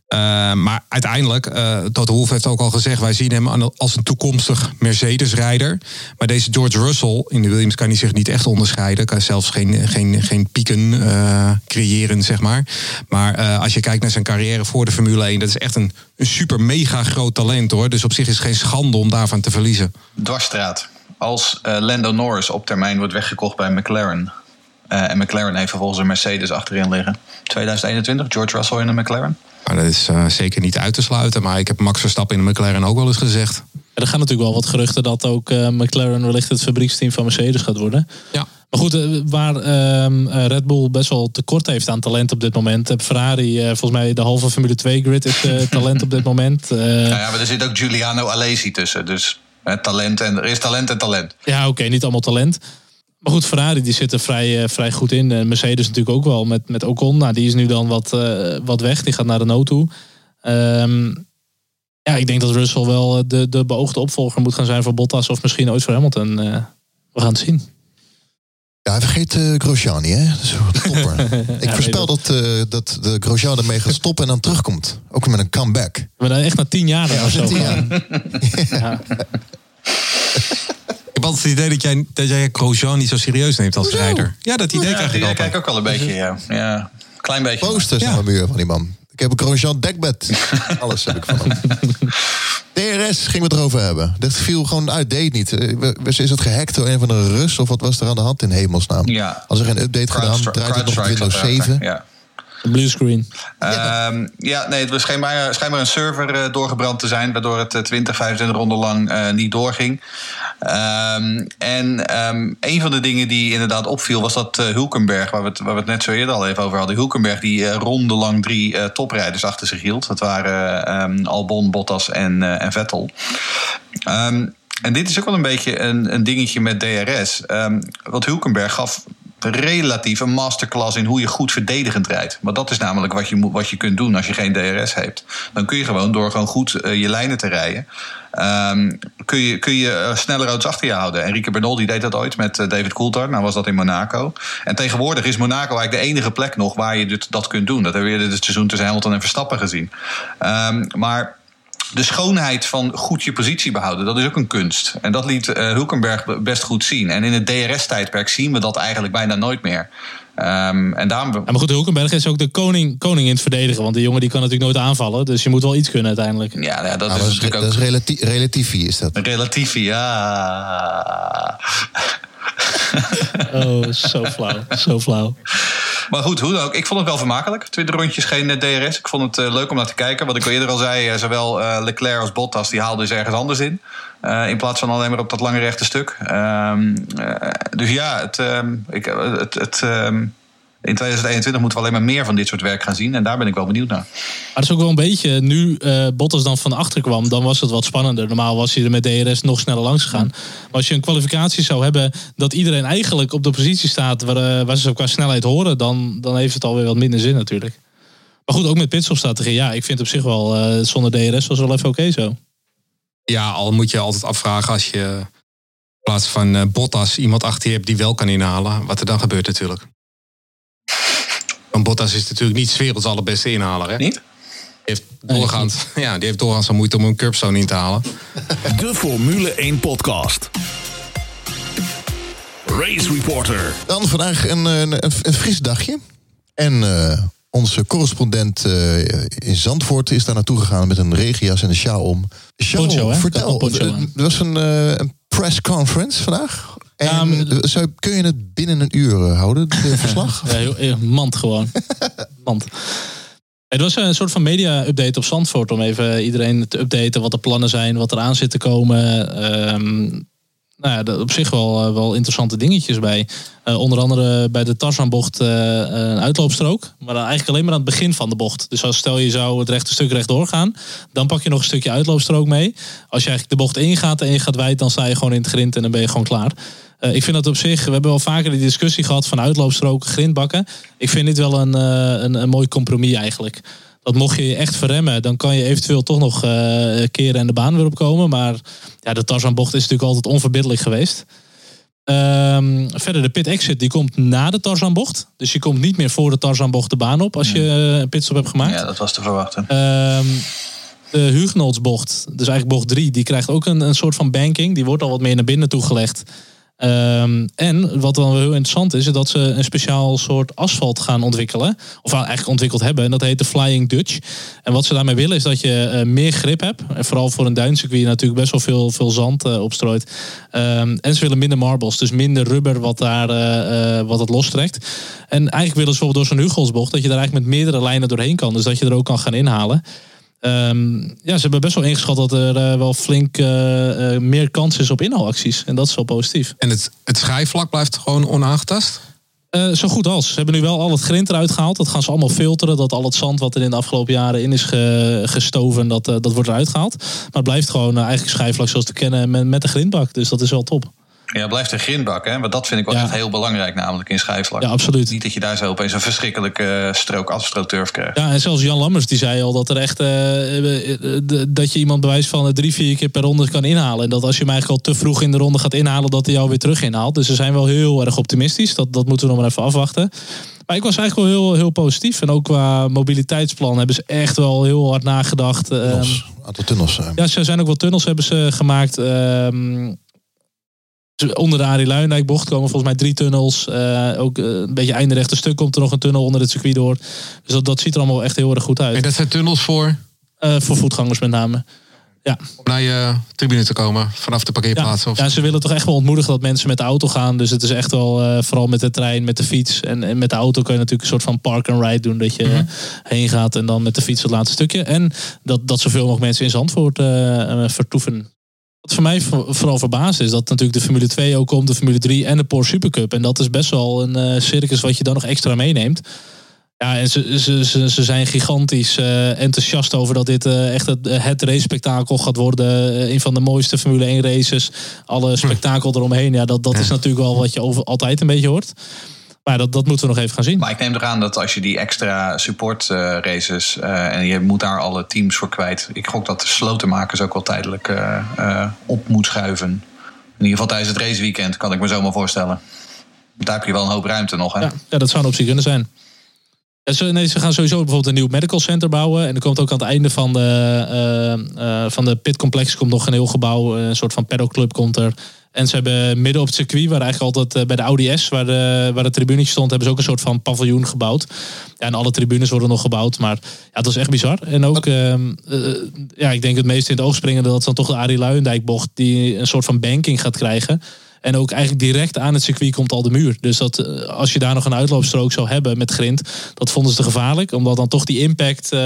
Uh, maar uiteindelijk, uh, Toto Wolff heeft ook al gezegd... wij zien hem als een toekomstig Mercedes-rijder. Maar deze George Russell in de Williams kan hij zich niet echt onderscheiden. Kan zelfs geen, geen, geen pieken uh, creëren, zeg maar. Maar als je kijkt naar zijn carrière voor de Formule 1... dat is echt een, een super mega groot talent, hoor. Dus op zich is het geen schande om daarvan te verliezen. Dwarsstraat. Als Lando Norris op termijn wordt weggekocht bij McLaren... En McLaren heeft vervolgens een Mercedes achterin liggen. 2021, George Russell in een McLaren. Maar dat is uh, zeker niet uit te sluiten. Maar ik heb Max Verstappen in de McLaren ook wel eens gezegd. Ja, er gaan natuurlijk wel wat geruchten dat ook uh, McLaren wellicht het fabrieksteam van Mercedes gaat worden. Ja. Maar goed, uh, waar Red Bull best wel tekort heeft aan talent op dit moment. Ferrari, volgens mij de halve Formule 2 grid is [LAUGHS] talent op dit moment. Nou ja, maar er zit ook Giuliano Alesi tussen. Dus talent en, er is talent en talent. Ja, oké, okay, niet allemaal talent. Maar goed, Ferrari die zit er vrij, eh, vrij goed in. En Mercedes natuurlijk ook wel met, met Ocon. Nou, die is nu dan wat, eh, wat weg. Die gaat naar Renault toe. Ehm, ja, ik denk dat Russell wel eh, de, de beoogde opvolger moet gaan zijn voor Bottas. Of misschien ooit voor Hamilton. Eh, we gaan het zien. Ja, vergeet eh Grosjean niet, hè? Dat is een [LAUGHS] topper. Ik voorspel dat, dat de Grosjean ermee gaat stoppen en dan terugkomt. Ook met een comeback. Maar dan echt na tien jaar dan of zo. tien jaar. [LAUGHS] Ja. Ik heb altijd het idee dat jij, dat jij Grosjean niet zo serieus neemt als Hoezo? rijder. Ja, dat idee Ja, krijg ik ik altijd. kijk ook al een beetje, ja. ja. Klein beetje. Posters Ja. aan mijn muur van die man. Ik heb een Grosjean dekbed. [LAUGHS] Alles heb ik van hem. DRS gingen we het erover hebben. Dat viel gewoon uit, deed niet. Eh, Is het gehackt door een van de Rus? Of wat was er aan de hand in hemelsnaam? Ja. Als er geen update gedaan, draait het nog Windows zat erachter, 7. Ja. Blue screen. Ehm, ja, nee, het was schijnbaar, schijnbaar een server eh, doorgebrand te zijn, waardoor het eh, 20, 25 ronden lang eh, niet doorging. Ehm, en ehm, een van de dingen die inderdaad opviel was dat eh, Hulkenberg, waar we, het, net zo eerder al even over hadden, Hulkenberg die eh, rondelang drie eh, toprijders achter zich hield. Dat waren Albon, Bottas en, eh, en Vettel. En dit is ook wel een beetje een, een dingetje met DRS. Want Hulkenberg gaf relatief een masterclass in hoe je goed verdedigend rijdt. Maar dat is namelijk wat je, wat je kunt doen als je geen DRS hebt. Dan kun je gewoon door gewoon goed eh, je lijnen te rijden... ehm, kun je, kun je eh, snelle auto's achter je houden. Enrique Bernal die deed dat ooit met eh, David Coulthard. Nou was dat in Monaco. En tegenwoordig is Monaco eigenlijk de enige plek nog... waar je dit, dat kunt doen. Dat hebben we eerder dit seizoen tussen Hamilton en Verstappen gezien. Ehm, maar de schoonheid van goed je positie behouden, dat is ook een kunst. En dat liet eh, Hulkenberg be- best goed zien. En in het DRS-tijdperk zien we dat eigenlijk bijna nooit meer. Ehm, en daarom. Ja, maar goed, Hulkenberg is ook de koning, koning in het verdedigen. Want die jongen die kan natuurlijk nooit aanvallen. Dus je moet wel iets kunnen uiteindelijk. Ja, ja, dat Nou, is dat is, natuurlijk dat is ook. relatief, relatiefie, is dat. Relatief, ja. [LAUGHS] Oh, zo flauw. Zo flauw. Maar goed, hoe dan ook. Ik vond het wel vermakelijk. 20 rondjes geen eh, DRS. Ik vond het eh, leuk om naar te kijken. Wat ik al eerder al zei, eh, zowel Leclerc als Bottas die haalden dus ergens anders in. In plaats van alleen maar op dat lange rechte stuk. Ehm, eh, dus ja, het, ehm, ik, het, het, ehm, in 2021 moeten we alleen maar meer van dit soort werk gaan zien. En daar ben ik wel benieuwd naar. Maar het is ook wel een beetje, nu eh Bottas dan van achter kwam, dan was het wat spannender. Normaal was hij er met DRS nog sneller langs gegaan. Maar als je een kwalificatie zou hebben dat iedereen eigenlijk op de positie staat waar, eh, waar ze qua snelheid horen, dan, dan heeft het alweer wat minder zin natuurlijk. Maar goed, ook met pitstopstrategie. Ja, ik vind op zich wel, eh, zonder DRS was wel even oké zo. Ja, al moet je altijd afvragen als je in plaats van eh, Bottas iemand achter je hebt die wel kan inhalen, wat er dan gebeurt natuurlijk. Want Bottas is natuurlijk niet werelds allerbeste inhaler. Hè? Die Niet? heeft doorgaans, [LAUGHS] ja, die heeft doorgaans al moeite om een curbstone in te halen. [LAUGHS] De Formule 1 podcast. Race Reporter. Dan vandaag een, een, een, een fris dagje. En eh, onze correspondent eh, in Zandvoort is daar naartoe gegaan met een regenjas en een sjaal om. Sjaal, vertel. Eh. Er was een, eh, een press conference vandaag. En eh, zou, kun je het binnen een uur eh, houden, dit [LAUGHS] verslag? Ja, mand gewoon. [LAUGHS] mand. Het was een soort van media-update op Zandvoort om even iedereen te updaten wat de plannen zijn, wat er aan zit te komen. Ehm, nou ja, op zich wel, eh, wel interessante dingetjes bij. Eh, onder andere bij de Tarzanbocht eh, een uitloopstrook. Maar dan eigenlijk alleen maar aan het begin van de bocht. Dus als stel je zou het rechte stuk rechtdoor gaan, dan pak je nog een stukje uitloopstrook mee. Als je eigenlijk de bocht ingaat en je gaat wijd, dan sta je gewoon in het grind en dan ben je gewoon klaar. Ik vind dat op zich, we hebben wel vaker die discussie gehad van uitloopstroken, grindbakken. Ik vind dit wel een, een, een mooi compromis eigenlijk. Dat mocht je je echt verremmen, dan kan je eventueel toch nog eh, keren en de baan weer opkomen. Maar ja, de Tarzanbocht is natuurlijk altijd onverbiddelijk geweest. Ehm, verder, de pit exit die komt na de Tarzanbocht. Dus je komt niet meer voor de Tarzanbocht de baan op als je eh, een pitstop hebt gemaakt. Ja, dat was te verwachten. Ehm, de Hugenoldsbocht, dus eigenlijk bocht 3, die krijgt ook een, een soort van banking. Die wordt al wat meer naar binnen toegelegd. Ehm, en wat dan wel heel interessant is, is dat ze een speciaal soort asfalt gaan ontwikkelen. Of eigenlijk ontwikkeld hebben. En dat heet de Flying Dutch. En wat ze daarmee willen is dat je eh, meer grip hebt. En vooral voor een duincircuit natuurlijk best wel veel, veel zand eh, opstrooit. Ehm, en ze willen minder marbles, dus minder rubber wat, daar, eh, wat het lostrekt. En eigenlijk willen ze bijvoorbeeld door zo'n Hugelsbocht dat je daar eigenlijk met meerdere lijnen doorheen kan. Dus dat je er ook kan gaan inhalen. Ehm, ja, ze hebben best wel ingeschat dat er eh, wel flink eh, eh, meer kans is op inhaalacties. En dat is wel positief. En het, het schijfvlak blijft gewoon onaangetast. Zo goed als. Ze hebben nu wel al het grind eruit gehaald. Dat gaan ze allemaal filteren. Dat al het zand wat er in de afgelopen jaren in is ge- gestoven, dat, dat wordt eruit gehaald. Maar het blijft gewoon eigenlijk schijfvlak zoals te kennen met, met de grindbak. Dus dat is wel top. Ja, blijft een grindbak, hè? Want dat vind ik wel Ja. echt heel belangrijk, namelijk in schijfvlak. Ja, absoluut. Niet dat je daar zo opeens een verschrikkelijke eh, strook astroturf krijgt. Ja, en zelfs Jan Lammers die zei al dat er echt eh, eh, dat je iemand bewijs van drie, vier keer per ronde kan inhalen. En dat als je hem eigenlijk al te vroeg in de ronde gaat inhalen, dat hij jou weer terug inhaalt. Dus ze zijn wel heel erg optimistisch. Dat, dat moeten we nog maar even afwachten. Maar ik was eigenlijk wel heel, heel positief. En ook qua mobiliteitsplan hebben ze echt wel heel hard nagedacht. Ehm, Tunnels, Een aantal tunnels. eh. ja, ze zijn ook wel tunnels hebben ze gemaakt. Ehm, dus onder de Arie Luijendijk bocht komen volgens mij drie tunnels. Eh, ook eh, een beetje einde rechte stuk komt er nog een tunnel onder het circuit door. Dus dat, dat ziet er allemaal echt heel erg goed uit. En dat zijn tunnels voor Eh, voor voetgangers met name. Ja. om naar je tribune te komen vanaf de Ja, parkeerplaats. of... ja, ze willen toch echt wel ontmoedigen dat mensen met de auto gaan. Dus het is echt wel, vooral met de trein, met de fiets. En, en met de auto kun je natuurlijk een soort van park and ride doen. Dat je eh, heen gaat en dan met de fiets het laatste stukje. En dat, dat zoveel mogelijk mensen in Zandvoort vertoeven. Wat voor mij voor- vooral verbaasd is dat natuurlijk de Formule 2 ook komt, de Formule 3 en de Porsche Supercup. En dat is best wel een eh, circus wat je dan nog extra meeneemt. Ja, en ze, ze, ze, ze zijn gigantisch eh, enthousiast over dat dit eh, echt het, het race-spektakel gaat worden. Een van de mooiste Formule 1 races. Alle spektakel eromheen. Ja, dat, dat is natuurlijk wel wat je over, altijd een beetje hoort. Maar dat, dat moeten we nog even gaan zien. Maar ik neem eraan dat als je die extra support eh, races eh, en je moet daar alle teams voor kwijt. Ik gok dat de slotenmakers ook wel tijdelijk eh, op moet schuiven. In ieder geval tijdens het raceweekend kan ik me zo maar voorstellen. Daar heb je wel een hoop ruimte nog. Hè? Ja, ja, dat zou een optie kunnen zijn. Ja, ze, nee, ze gaan sowieso bijvoorbeeld een nieuw medical center bouwen. En er komt ook aan het einde van de, van de pitcomplex komt nog een heel gebouw. Een soort van pedalclub komt er. En ze hebben midden op het circuit, waar eigenlijk altijd eh, bij de Audi S, waar de, waar de tribunetje stond, hebben ze ook een soort van paviljoen gebouwd. Ja, en alle tribunes worden nog gebouwd. Maar ja, dat is echt bizar. En ook, ehm, eh, ja, ik denk het meest in het oog springende, dat is dan toch de Arie Luijendijk bocht, die een soort van banking gaat krijgen. En ook eigenlijk direct aan het circuit komt al de muur. Dus dat, eh, als je daar nog een uitloopstrook zou hebben met grind, dat vonden ze te gevaarlijk. Omdat dan toch die impact, eh,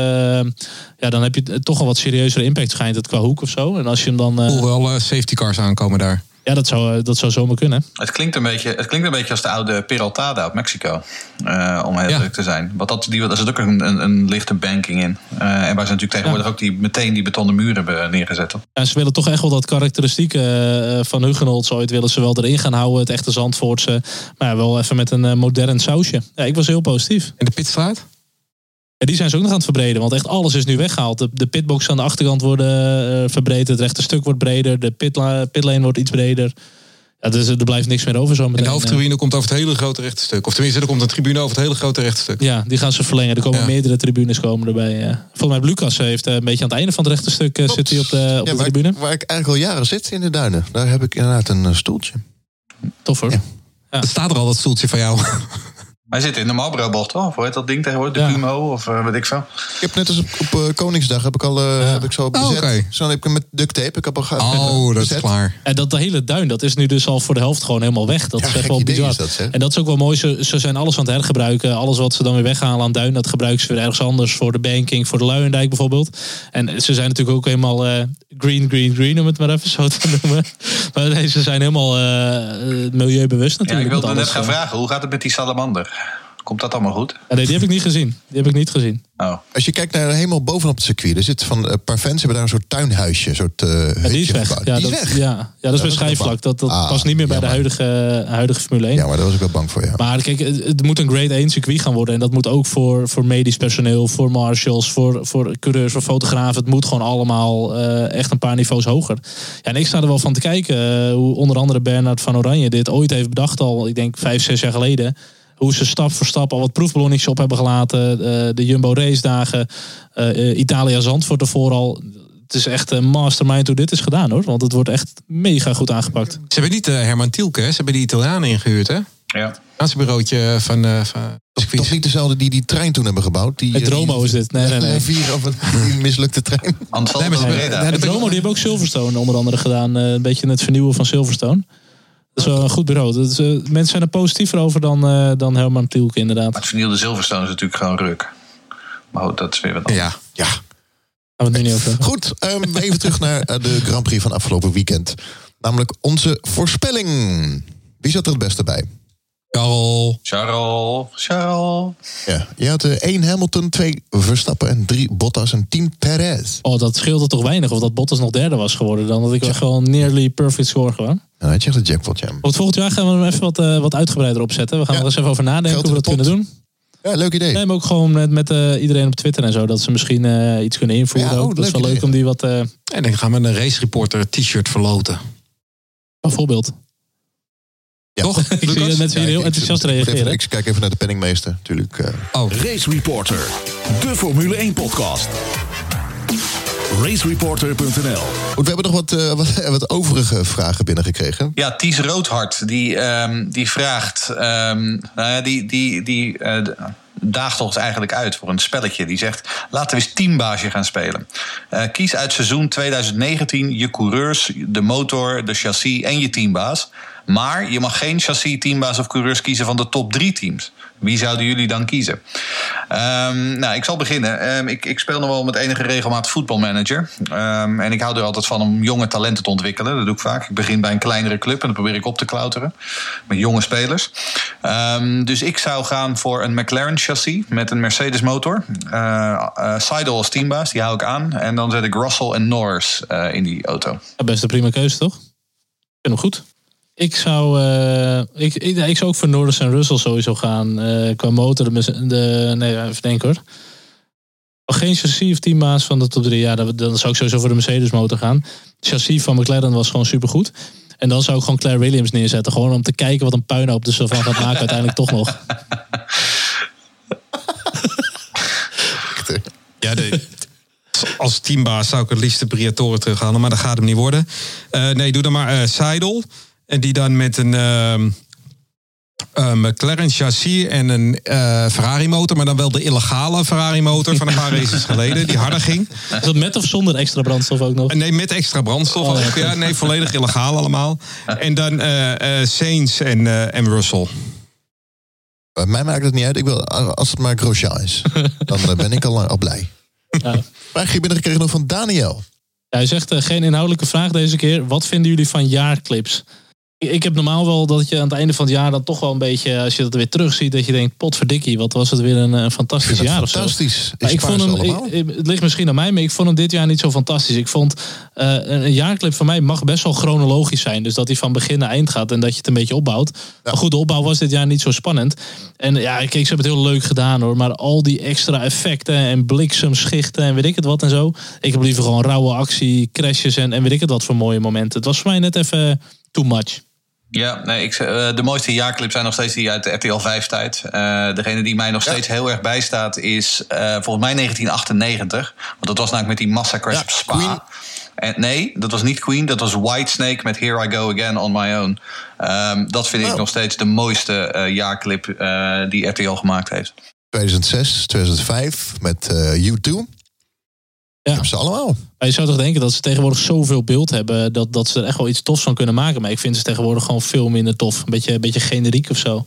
ja, dan heb je toch al wat serieuzere impact schijnt het qua hoek of zo. En als je hem dan, eh, Hoewel eh, safety cars aankomen daar. Ja, dat zou, eh, dat zou zomaar kunnen. Het, klinkt een beetje, het klinkt een beetje als de oude Peraltada op Mexico. eh, om heel Ja. eerlijk te zijn. Want dat, die, daar zit ook een, een, een lichte banking in. Eh, en waar ze natuurlijk tegenwoordig ook die, meteen die betonnen muren hebben neergezet. Ja, ze willen toch echt wel dat karakteristieke eh, van Hugenholz ooit willen ze wel erin gaan houden. Het echte Zandvoortse. Maar ja, wel even met een modern sausje. Ja, ik was heel positief. En de pitstraat? Ja, die zijn ze ook nog aan het verbreden. Want echt alles is nu weggehaald. De, de pitbox aan de achterkant worden eh, verbreed. Het rechte stuk wordt breder. De pitla, pitlane wordt iets breder. Ja, dus er blijft niks meer over zo En de hoofdtribune komt over het hele grote rechte stuk. Of tenminste, er komt een tribune over het hele grote rechte stuk. Ja, die gaan ze verlengen. Er komen Ja. meerdere tribunes komen erbij. eh. Volgens mij Lucas heeft eh, een beetje aan het einde van het rechte stuk eh, zit hij op de, op Ja, de waar, tribune. ik, waar ik eigenlijk al jaren zit in de duinen. Daar heb ik inderdaad een eh, stoeltje. Tof hoor. Ja. Er staat er al dat stoeltje van jou. Wij zitten in de Marlboro-bocht, hoor. Hoe heet dat ding tegenwoordig? De Ja. Primo of uh, weet ik veel. Ik heb net als op, op eh, Koningsdag heb ik al eh, heb ik zo bezet. oké. Zo heb ik hem met duct tape. Ik heb al ge- Oh, [LAUGHS] dat is bezet. klaar. En dat de hele duin, dat is nu dus al voor de helft gewoon helemaal weg. Dat Ja, is echt wel bizar. is dat, zeg. en dat is ook wel mooi. Ze, ze zijn alles aan het hergebruiken. Alles wat ze dan weer weghalen aan duin, dat gebruiken ze weer ergens anders. Voor de banking, voor de Luijendijk bijvoorbeeld. En ze zijn natuurlijk ook helemaal eh, green, green, green, om het maar even zo te [LAUGHS] noemen. Maar nee, ze zijn helemaal eh, eh, milieubewust Ja, natuurlijk. ik wilde net gaan eh. vragen, hoe gaat het met die salamander? Komt dat allemaal goed? Ja, nee, die heb ik niet gezien. Die heb ik niet gezien. Oh. Als je kijkt naar helemaal bovenop het circuit. Er zit van een paar fans hebben daar een soort tuinhuisje. Een soort eh Ja, die is weg. Ja, die dat, is weg. Ja, ja, dat is bij wel schijfvlak. Dat, dat Ah, past niet meer bij de huidige, huidige Formule 1. Ja, maar daar was ik wel bang voor. Ja. Maar kijk, het het moet een grade 1 circuit gaan worden. En dat moet ook voor, voor medisch personeel, voor marshals, voor, voor coureurs, voor fotografen. Het moet gewoon allemaal eh, echt een paar niveaus hoger. Ja, en ik sta er wel van te kijken eh, hoe onder andere Bernard van Oranje dit ooit heeft bedacht al, ik denk vijf, zes jaar geleden. Hoe ze stap voor stap al wat proefballonnetjes op hebben gelaten. eh, de Jumbo race dagen. eh eh, Italia Zandvoort ervoor al. Het is echt een mastermind hoe dit is gedaan hoor. Want het wordt echt mega goed aangepakt. Ze hebben niet eh, Herman Tielke, hè? ze hebben die Italianen ingehuurd, hè? Ja. Aansbureautje van, eh van Toch niet dezelfde die die trein toen hebben gebouwd. Die, Het Dromo is dit. Nee, nee, nee. Vier of een [LAUGHS] die mislukte trein. Anders Nee, maar nee, Het Dromo die hebben ook Silverstone onder andere gedaan. eh, een beetje het vernieuwen van Silverstone. Dat is wel een goed bureau. Dat is, eh, mensen zijn er positiever over dan, eh, dan Herman Tielke inderdaad. Maar het vernielde Silverstone is natuurlijk gewoon ruk. Maar goed, dat is weer wat anders. Ja. Ja, Gaan we het nu niet over goed. ehm, even terug naar eh, de Grand Prix van afgelopen weekend. Namelijk onze voorspelling. Wie zat er het beste bij? Charles. Charles, Charles. Ja, je had eh, één Hamilton, twee Verstappen en drie Bottas en tien Perez. Oh, dat scheelde toch weinig of dat Bottas nog derde was geworden. Dan dat ik wel gewoon nearly perfect score gewoon. Nou, had je echt de jackpot, ja. Op het volgend jaar gaan we hem even wat, eh, wat uitgebreider opzetten. We gaan Ja. er eens even over nadenken Geld hoe we dat kunnen doen. Ja, leuk idee. Nee, maar ook gewoon met, met eh, iedereen op Twitter en zo. Dat ze misschien eh, iets kunnen invoeren. Ja, oh, ook. Dat is wel leuk om die wat... eh En dan gaan we een race reporter t-shirt verloten. bijvoorbeeld. Ja. Toch? ik zie dat mensen hier heel enthousiast reageren. Ik kijk even naar de penningmeester, natuurlijk. eh. Oh, Race Reporter, de Formule 1 podcast. Racereporter.nl Goed, we hebben nog wat, eh, wat, [LAUGHS] wat overige vragen binnengekregen. Ja, Ties Roodhart, die, ehm, die vraagt... ehm, nou ja, die, die, die eh, daagt ons eigenlijk uit voor een spelletje. Die zegt, laten we eens teambaasje gaan spelen. Eh, kies uit seizoen 2019 je coureurs, de motor, de chassis en je teambaas. Maar je mag geen chassis, teambaas of coureurs kiezen van de top drie teams. Wie zouden jullie dan kiezen? Ehm, nou, ik zal beginnen. Ehm, ik, ik speel nog wel met enige regelmaat voetbalmanager. Ehm, en ik hou er altijd van om jonge talenten te ontwikkelen. Dat doe ik vaak. Ik begin bij een kleinere club en dan probeer ik op te klauteren. Met jonge spelers. Dus ik zou gaan voor een McLaren chassis met een Mercedes motor. Uh, Seidel als teambaas, die hou ik aan. En dan zet ik Russell en Norris eh, in die auto. Best een prima keuze, toch? Vind hem goed. Ik zou, eh, ik, ik, ik zou ook voor Norris en Russell sowieso gaan. eh, qua motor. De, de, nee, even denken hoor. Geen chassis of teambaas van de top 3. Ja, dan, dan zou ik sowieso voor de Mercedes motor gaan. Het chassis van McLaren was gewoon supergoed. En dan zou ik gewoon Claire Williams neerzetten. Gewoon om te kijken wat een puinhoop dus ervan gaat maken uiteindelijk toch nog. [LAUGHS] Ja, de, als teambaas zou ik het liefst de Briatore terughalen, maar dat gaat hem niet worden. Eh, nee, doe dan maar eh Seidel. En die dan met een ehm, eh, McLaren chassis en een eh, Ferrari motor, maar dan wel de illegale Ferrari motor van een paar [LAUGHS] races geleden, die harder ging. Is dat met of zonder extra brandstof ook nog? En Nee, met extra brandstof. Oh, ja. ook. ja, nee, volledig illegaal allemaal. En dan eh eh Sainz en, eh, en Russell. Bij mij maakt het niet uit. Ik wil, als het maar Grosjean is, [LAUGHS] dan ben ik al, lang- al blij. Ja. Vraagje binnengekregen nog van Daniel. Ja, hij zegt eh, geen inhoudelijke vraag deze keer. Wat vinden jullie van jaarclips? Ik, ik heb normaal wel dat je aan het einde van het jaar dan toch wel een beetje, als je dat weer terugziet, dat je denkt, potverdikkie, wat was het weer een, eh, fantastisch jaar of zo. fantastisch. Ik vond hem, ik- ik- het ligt misschien aan mij, maar ik vond hem dit jaar niet zo fantastisch. Ik vond eh, een jaarclip van mij mag best wel chronologisch zijn. Dus dat hij van begin naar eind gaat en dat je het een beetje opbouwt. Maar goed, de opbouw was dit jaar niet zo spannend. En ja, kijk, ze hebben het heel leuk gedaan hoor. Maar al die extra effecten en bliksemschichten en weet ik het wat en zo. Ik heb liever gewoon rauwe actie, crashes en, en weet ik het wat voor mooie momenten. Het was voor mij net even too much. Ja, nee, ik, eh, de mooiste jaarclips zijn nog steeds die uit de RTL 5 tijd. Eh, degene die mij nog steeds heel erg bijstaat is eh, volgens mij 1998. Want dat was namelijk met die massacres Ja, op Spa. Queen. En nee, dat was niet Queen, dat was Whitesnake met Here I Go Again on My Own. Ehm, dat vind ik Oh. nog steeds de mooiste jaarclip die RTL gemaakt heeft. 2006, 2005 met eh U2. Ja. Hebben ze allemaal. Maar je zou toch denken dat ze tegenwoordig zoveel beeld hebben dat, dat ze er echt wel iets tofs van kunnen maken. Maar ik vind ze tegenwoordig gewoon veel minder tof. Een beetje, een beetje generiek of zo.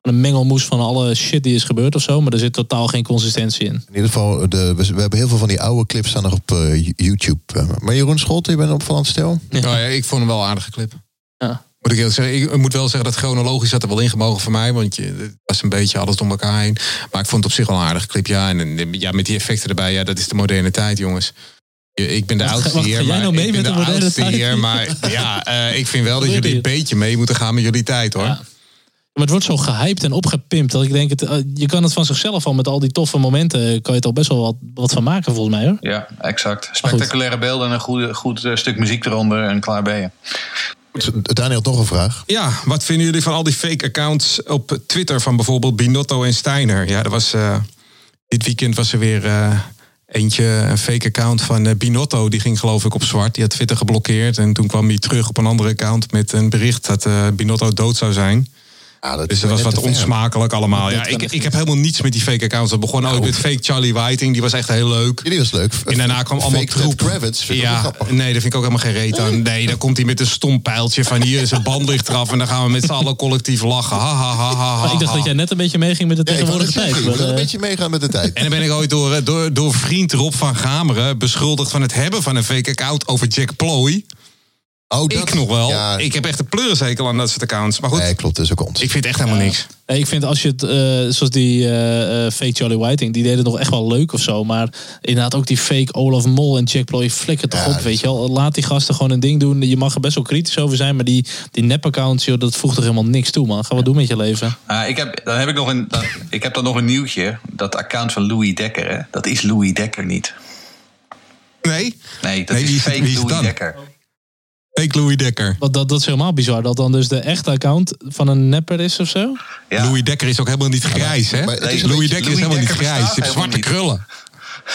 Een mengelmoes van alle shit die is gebeurd of zo. Maar er zit totaal geen consistentie in. In ieder geval, de, we, we hebben heel veel van die oude clips staan nog op eh, YouTube. Eh, maar Jeroen Scholte, je bent op Van Stil. Ja. Oh ja, ik vond hem wel een aardige clip. Ja. Moet ik, eerlijk zeggen, ik moet wel zeggen dat chronologisch zat er wel ingemogen voor mij. Want je, het was een beetje alles door elkaar heen. Maar ik vond het op zich wel een aardige clip. Ja, en, en ja, met die effecten erbij. Ja, dat is de moderne tijd, jongens. Je- Ik ben de Wacht, oudste wacht, hier. maar nou mee ik ben de oudste tijd? hier. Maar [LAUGHS] ja, eh, ik vind wel dat jullie een beetje mee moeten gaan met jullie tijd, hoor. Ja. Maar het wordt zo gehyped en opgepimpt. Dat ik denk, het, eh, je kan het van zichzelf al met al die toffe momenten. Kan je het al best wel wat, wat van maken volgens mij hoor. Ja, exact. Spectaculaire beelden en een goede, goed eh, stuk muziek eronder en klaar ben je. Daniel, nog een vraag. Ja, wat vinden jullie van al die fake accounts op Twitter van bijvoorbeeld Binotto en Steiner? Ja, er was, eh, dit weekend was er weer eh, eentje, een fake account van eh, Binotto. Die ging geloof ik op zwart. Die had Twitter geblokkeerd. En toen kwam hij terug op een andere account met een bericht dat Binotto dood zou zijn. Ja, dat Dus het was wat onsmakelijk allemaal. Ja, Dat ik, ik heb helemaal niets met die fake accounts. Dat begon ooit met fake Charlie Whiting. Die was echt heel leuk. Ja, die was leuk. En daarna kwam allemaal Fake Ted troep. Kravitz, vind ik ook ja, grappig. nee, dat vind ik ook helemaal geen reet aan. Nee, dan komt hij met een stom pijltje van hier is een band ligt eraf. En dan gaan we met z'n allen collectief lachen. Ha, ha, ha, ha, Maar ik dacht dat jij net een beetje meeging met de ik tegenwoordige tijd. moet een eh, beetje meegaan met de tijd. En dan ben ik ooit door, eh, door, door vriend Rob van Gameren beschuldigd van het hebben van een fake account over Jack Ploy. Oh, dat- ik nog wel. Ja, Ik heb echt een pleurenzekel aan dat soort accounts. Maar goed, nee, klopt, is ook ons. ik vind echt helemaal niks. Nee, ik vind als je het, eh, zoals die eh, eh, fake Charlie Whiting, die deden het nog echt wel leuk of zo. Maar inderdaad ook die fake Olaf Mol en Jack Ploy, flikker toch Ja, op, weet is- je wel. Laat die gasten gewoon een ding doen. Je mag er best wel kritisch over zijn, maar die, die nep-accounts, joh, dat voegt er helemaal niks toe, man. Ga wat doen met je leven. Ik, heb, dan heb ik, nog een, dan, ik heb dan nog een nieuwtje. Dat account van Louis Dekker, hè? dat is Louis Dekker niet. Nee? Nee, dat Nee, is fake Louis dan? Dekker. Fake Louis Dekker. Want dat, dat is helemaal bizar, dat dan dus de echte account van een nepper is of zo. Ja. Louis Dekker is ook helemaal niet grijs, hè? maar Louis Dekker is helemaal niet grijs. Je hebt zwarte krullen.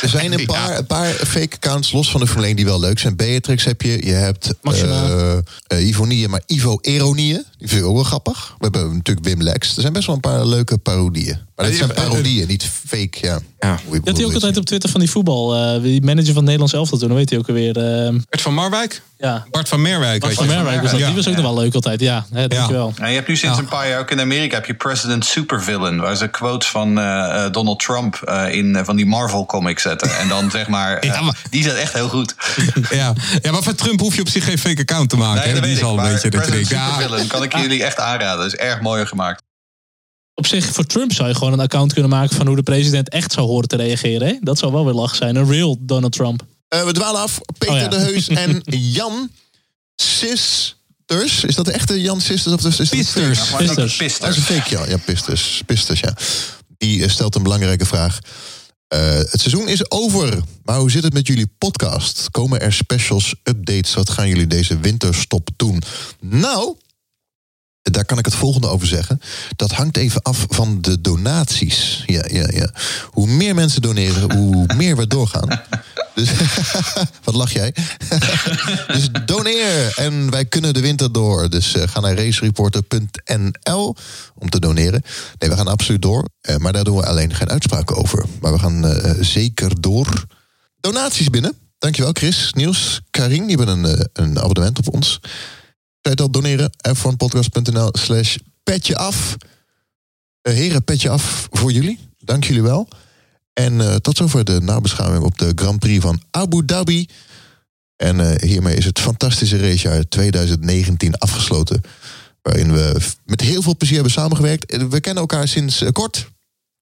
Er zijn een [LAUGHS] paar, een paar fake accounts los van de Formule 1 die wel leuk zijn. Beatrix heb je. Je hebt eh eh, Ivonie, maar Ivo Eronieën. Die vind ik ook wel grappig. We hebben natuurlijk Wim Lex. Er zijn best wel een paar leuke parodieën. Maar dit Ja, zijn ja, parodieën, niet fake. Ja. Ja. Had hij ook altijd op Twitter van die voetbal. eh, die manager van het Nederlands elftal toen, dan weet hij ook alweer. eh, Bert van Marwijk? ja, Bart van Merwijk. Bart van. Merwijk was dat. Ja. Die was ook nog wel leuk altijd. Ja, hè, dankjewel. Nou, je hebt nu sinds Ja. een paar jaar ook in Amerika heb je President Supervillain, waar ze quotes van eh, eh, Donald Trump eh, in eh, van die Marvel comics zetten. En dan zeg maar, [LAUGHS] Ja, maar- die zijn echt heel goed. Ja. ja, maar voor Trump hoef je op zich geen fake account te maken. Nee, hè? dat Die weet is ik. al een beetje dat je President denkt, ja, Supervillain kan ik jullie echt aanraden. Dat is erg mooi gemaakt. Op zich, voor Trump zou je gewoon een account kunnen maken van hoe de president echt zou horen te reageren. Hè? Dat zou wel weer lach zijn. Een real Donald Trump. Eh, we dwalen af. Peter Oh ja. de Heus en [LAUGHS] Jan Sisters. Is dat de echte Jan Sisters? Of is dat Pisters. Pisters. Dat is een fake, ja. Ja, Pisters. Pisters, ja. Die eh, stelt een belangrijke vraag. Eh, het seizoen is over, maar hoe zit het met jullie podcast? Komen er specials, updates? Wat gaan jullie deze winterstop doen? Nou, daar kan ik het volgende over zeggen. Dat hangt even af van de donaties. Ja, ja, ja. Hoe meer mensen doneren, hoe meer we doorgaan. Dus, [LAUGHS] wat lach jij? [LAUGHS] dus doneer en wij kunnen de winter door. Dus eh, ga naar racereporter.nl om te doneren. Nee, we gaan absoluut door. Eh, maar daar doen we alleen geen uitspraken over. Maar we gaan eh, zeker door. Donaties binnen. Dankjewel Chris, Niels, Karin. Die hebben een, een abonnement op ons. Al doneren. f1podcast.nl slash petje af. Eh, heren, petje af voor jullie. Dank jullie wel. En eh, tot zover de nabeschouwing op de Grand Prix van Abu Dhabi. En eh, hiermee is het fantastische racejaar 2019 afgesloten. Waarin we met heel veel plezier hebben samengewerkt. We kennen elkaar sinds kort.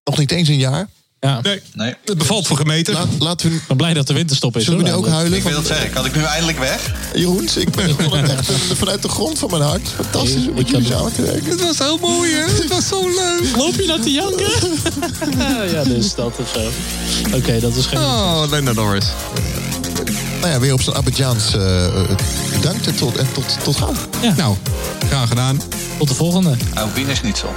Nog niet eens een jaar. Ja, Nee, Nee. het bevalt voor gemeten. Laat, laten we, ik ben blij dat de winterstop is. zullen we nu ook huilen? Ik wil het zeggen, kan ik nu eindelijk weg? Jeroens, ik ben gewoon echt vanuit de grond van mijn hart. Fantastisch om met jullie het. samen te werken. Het was heel mooi, hè? Het was zo leuk. Loop je nou te janken? ja, dus dat of zo. Oké, dat is geen... Oh, Lena Norris. Nou ja, weer op zijn Abidjaans eh, eh, bedankt en tot, en tot, tot gauw. Nou, graag gedaan. Tot de volgende. Oh, Wien is niet zo.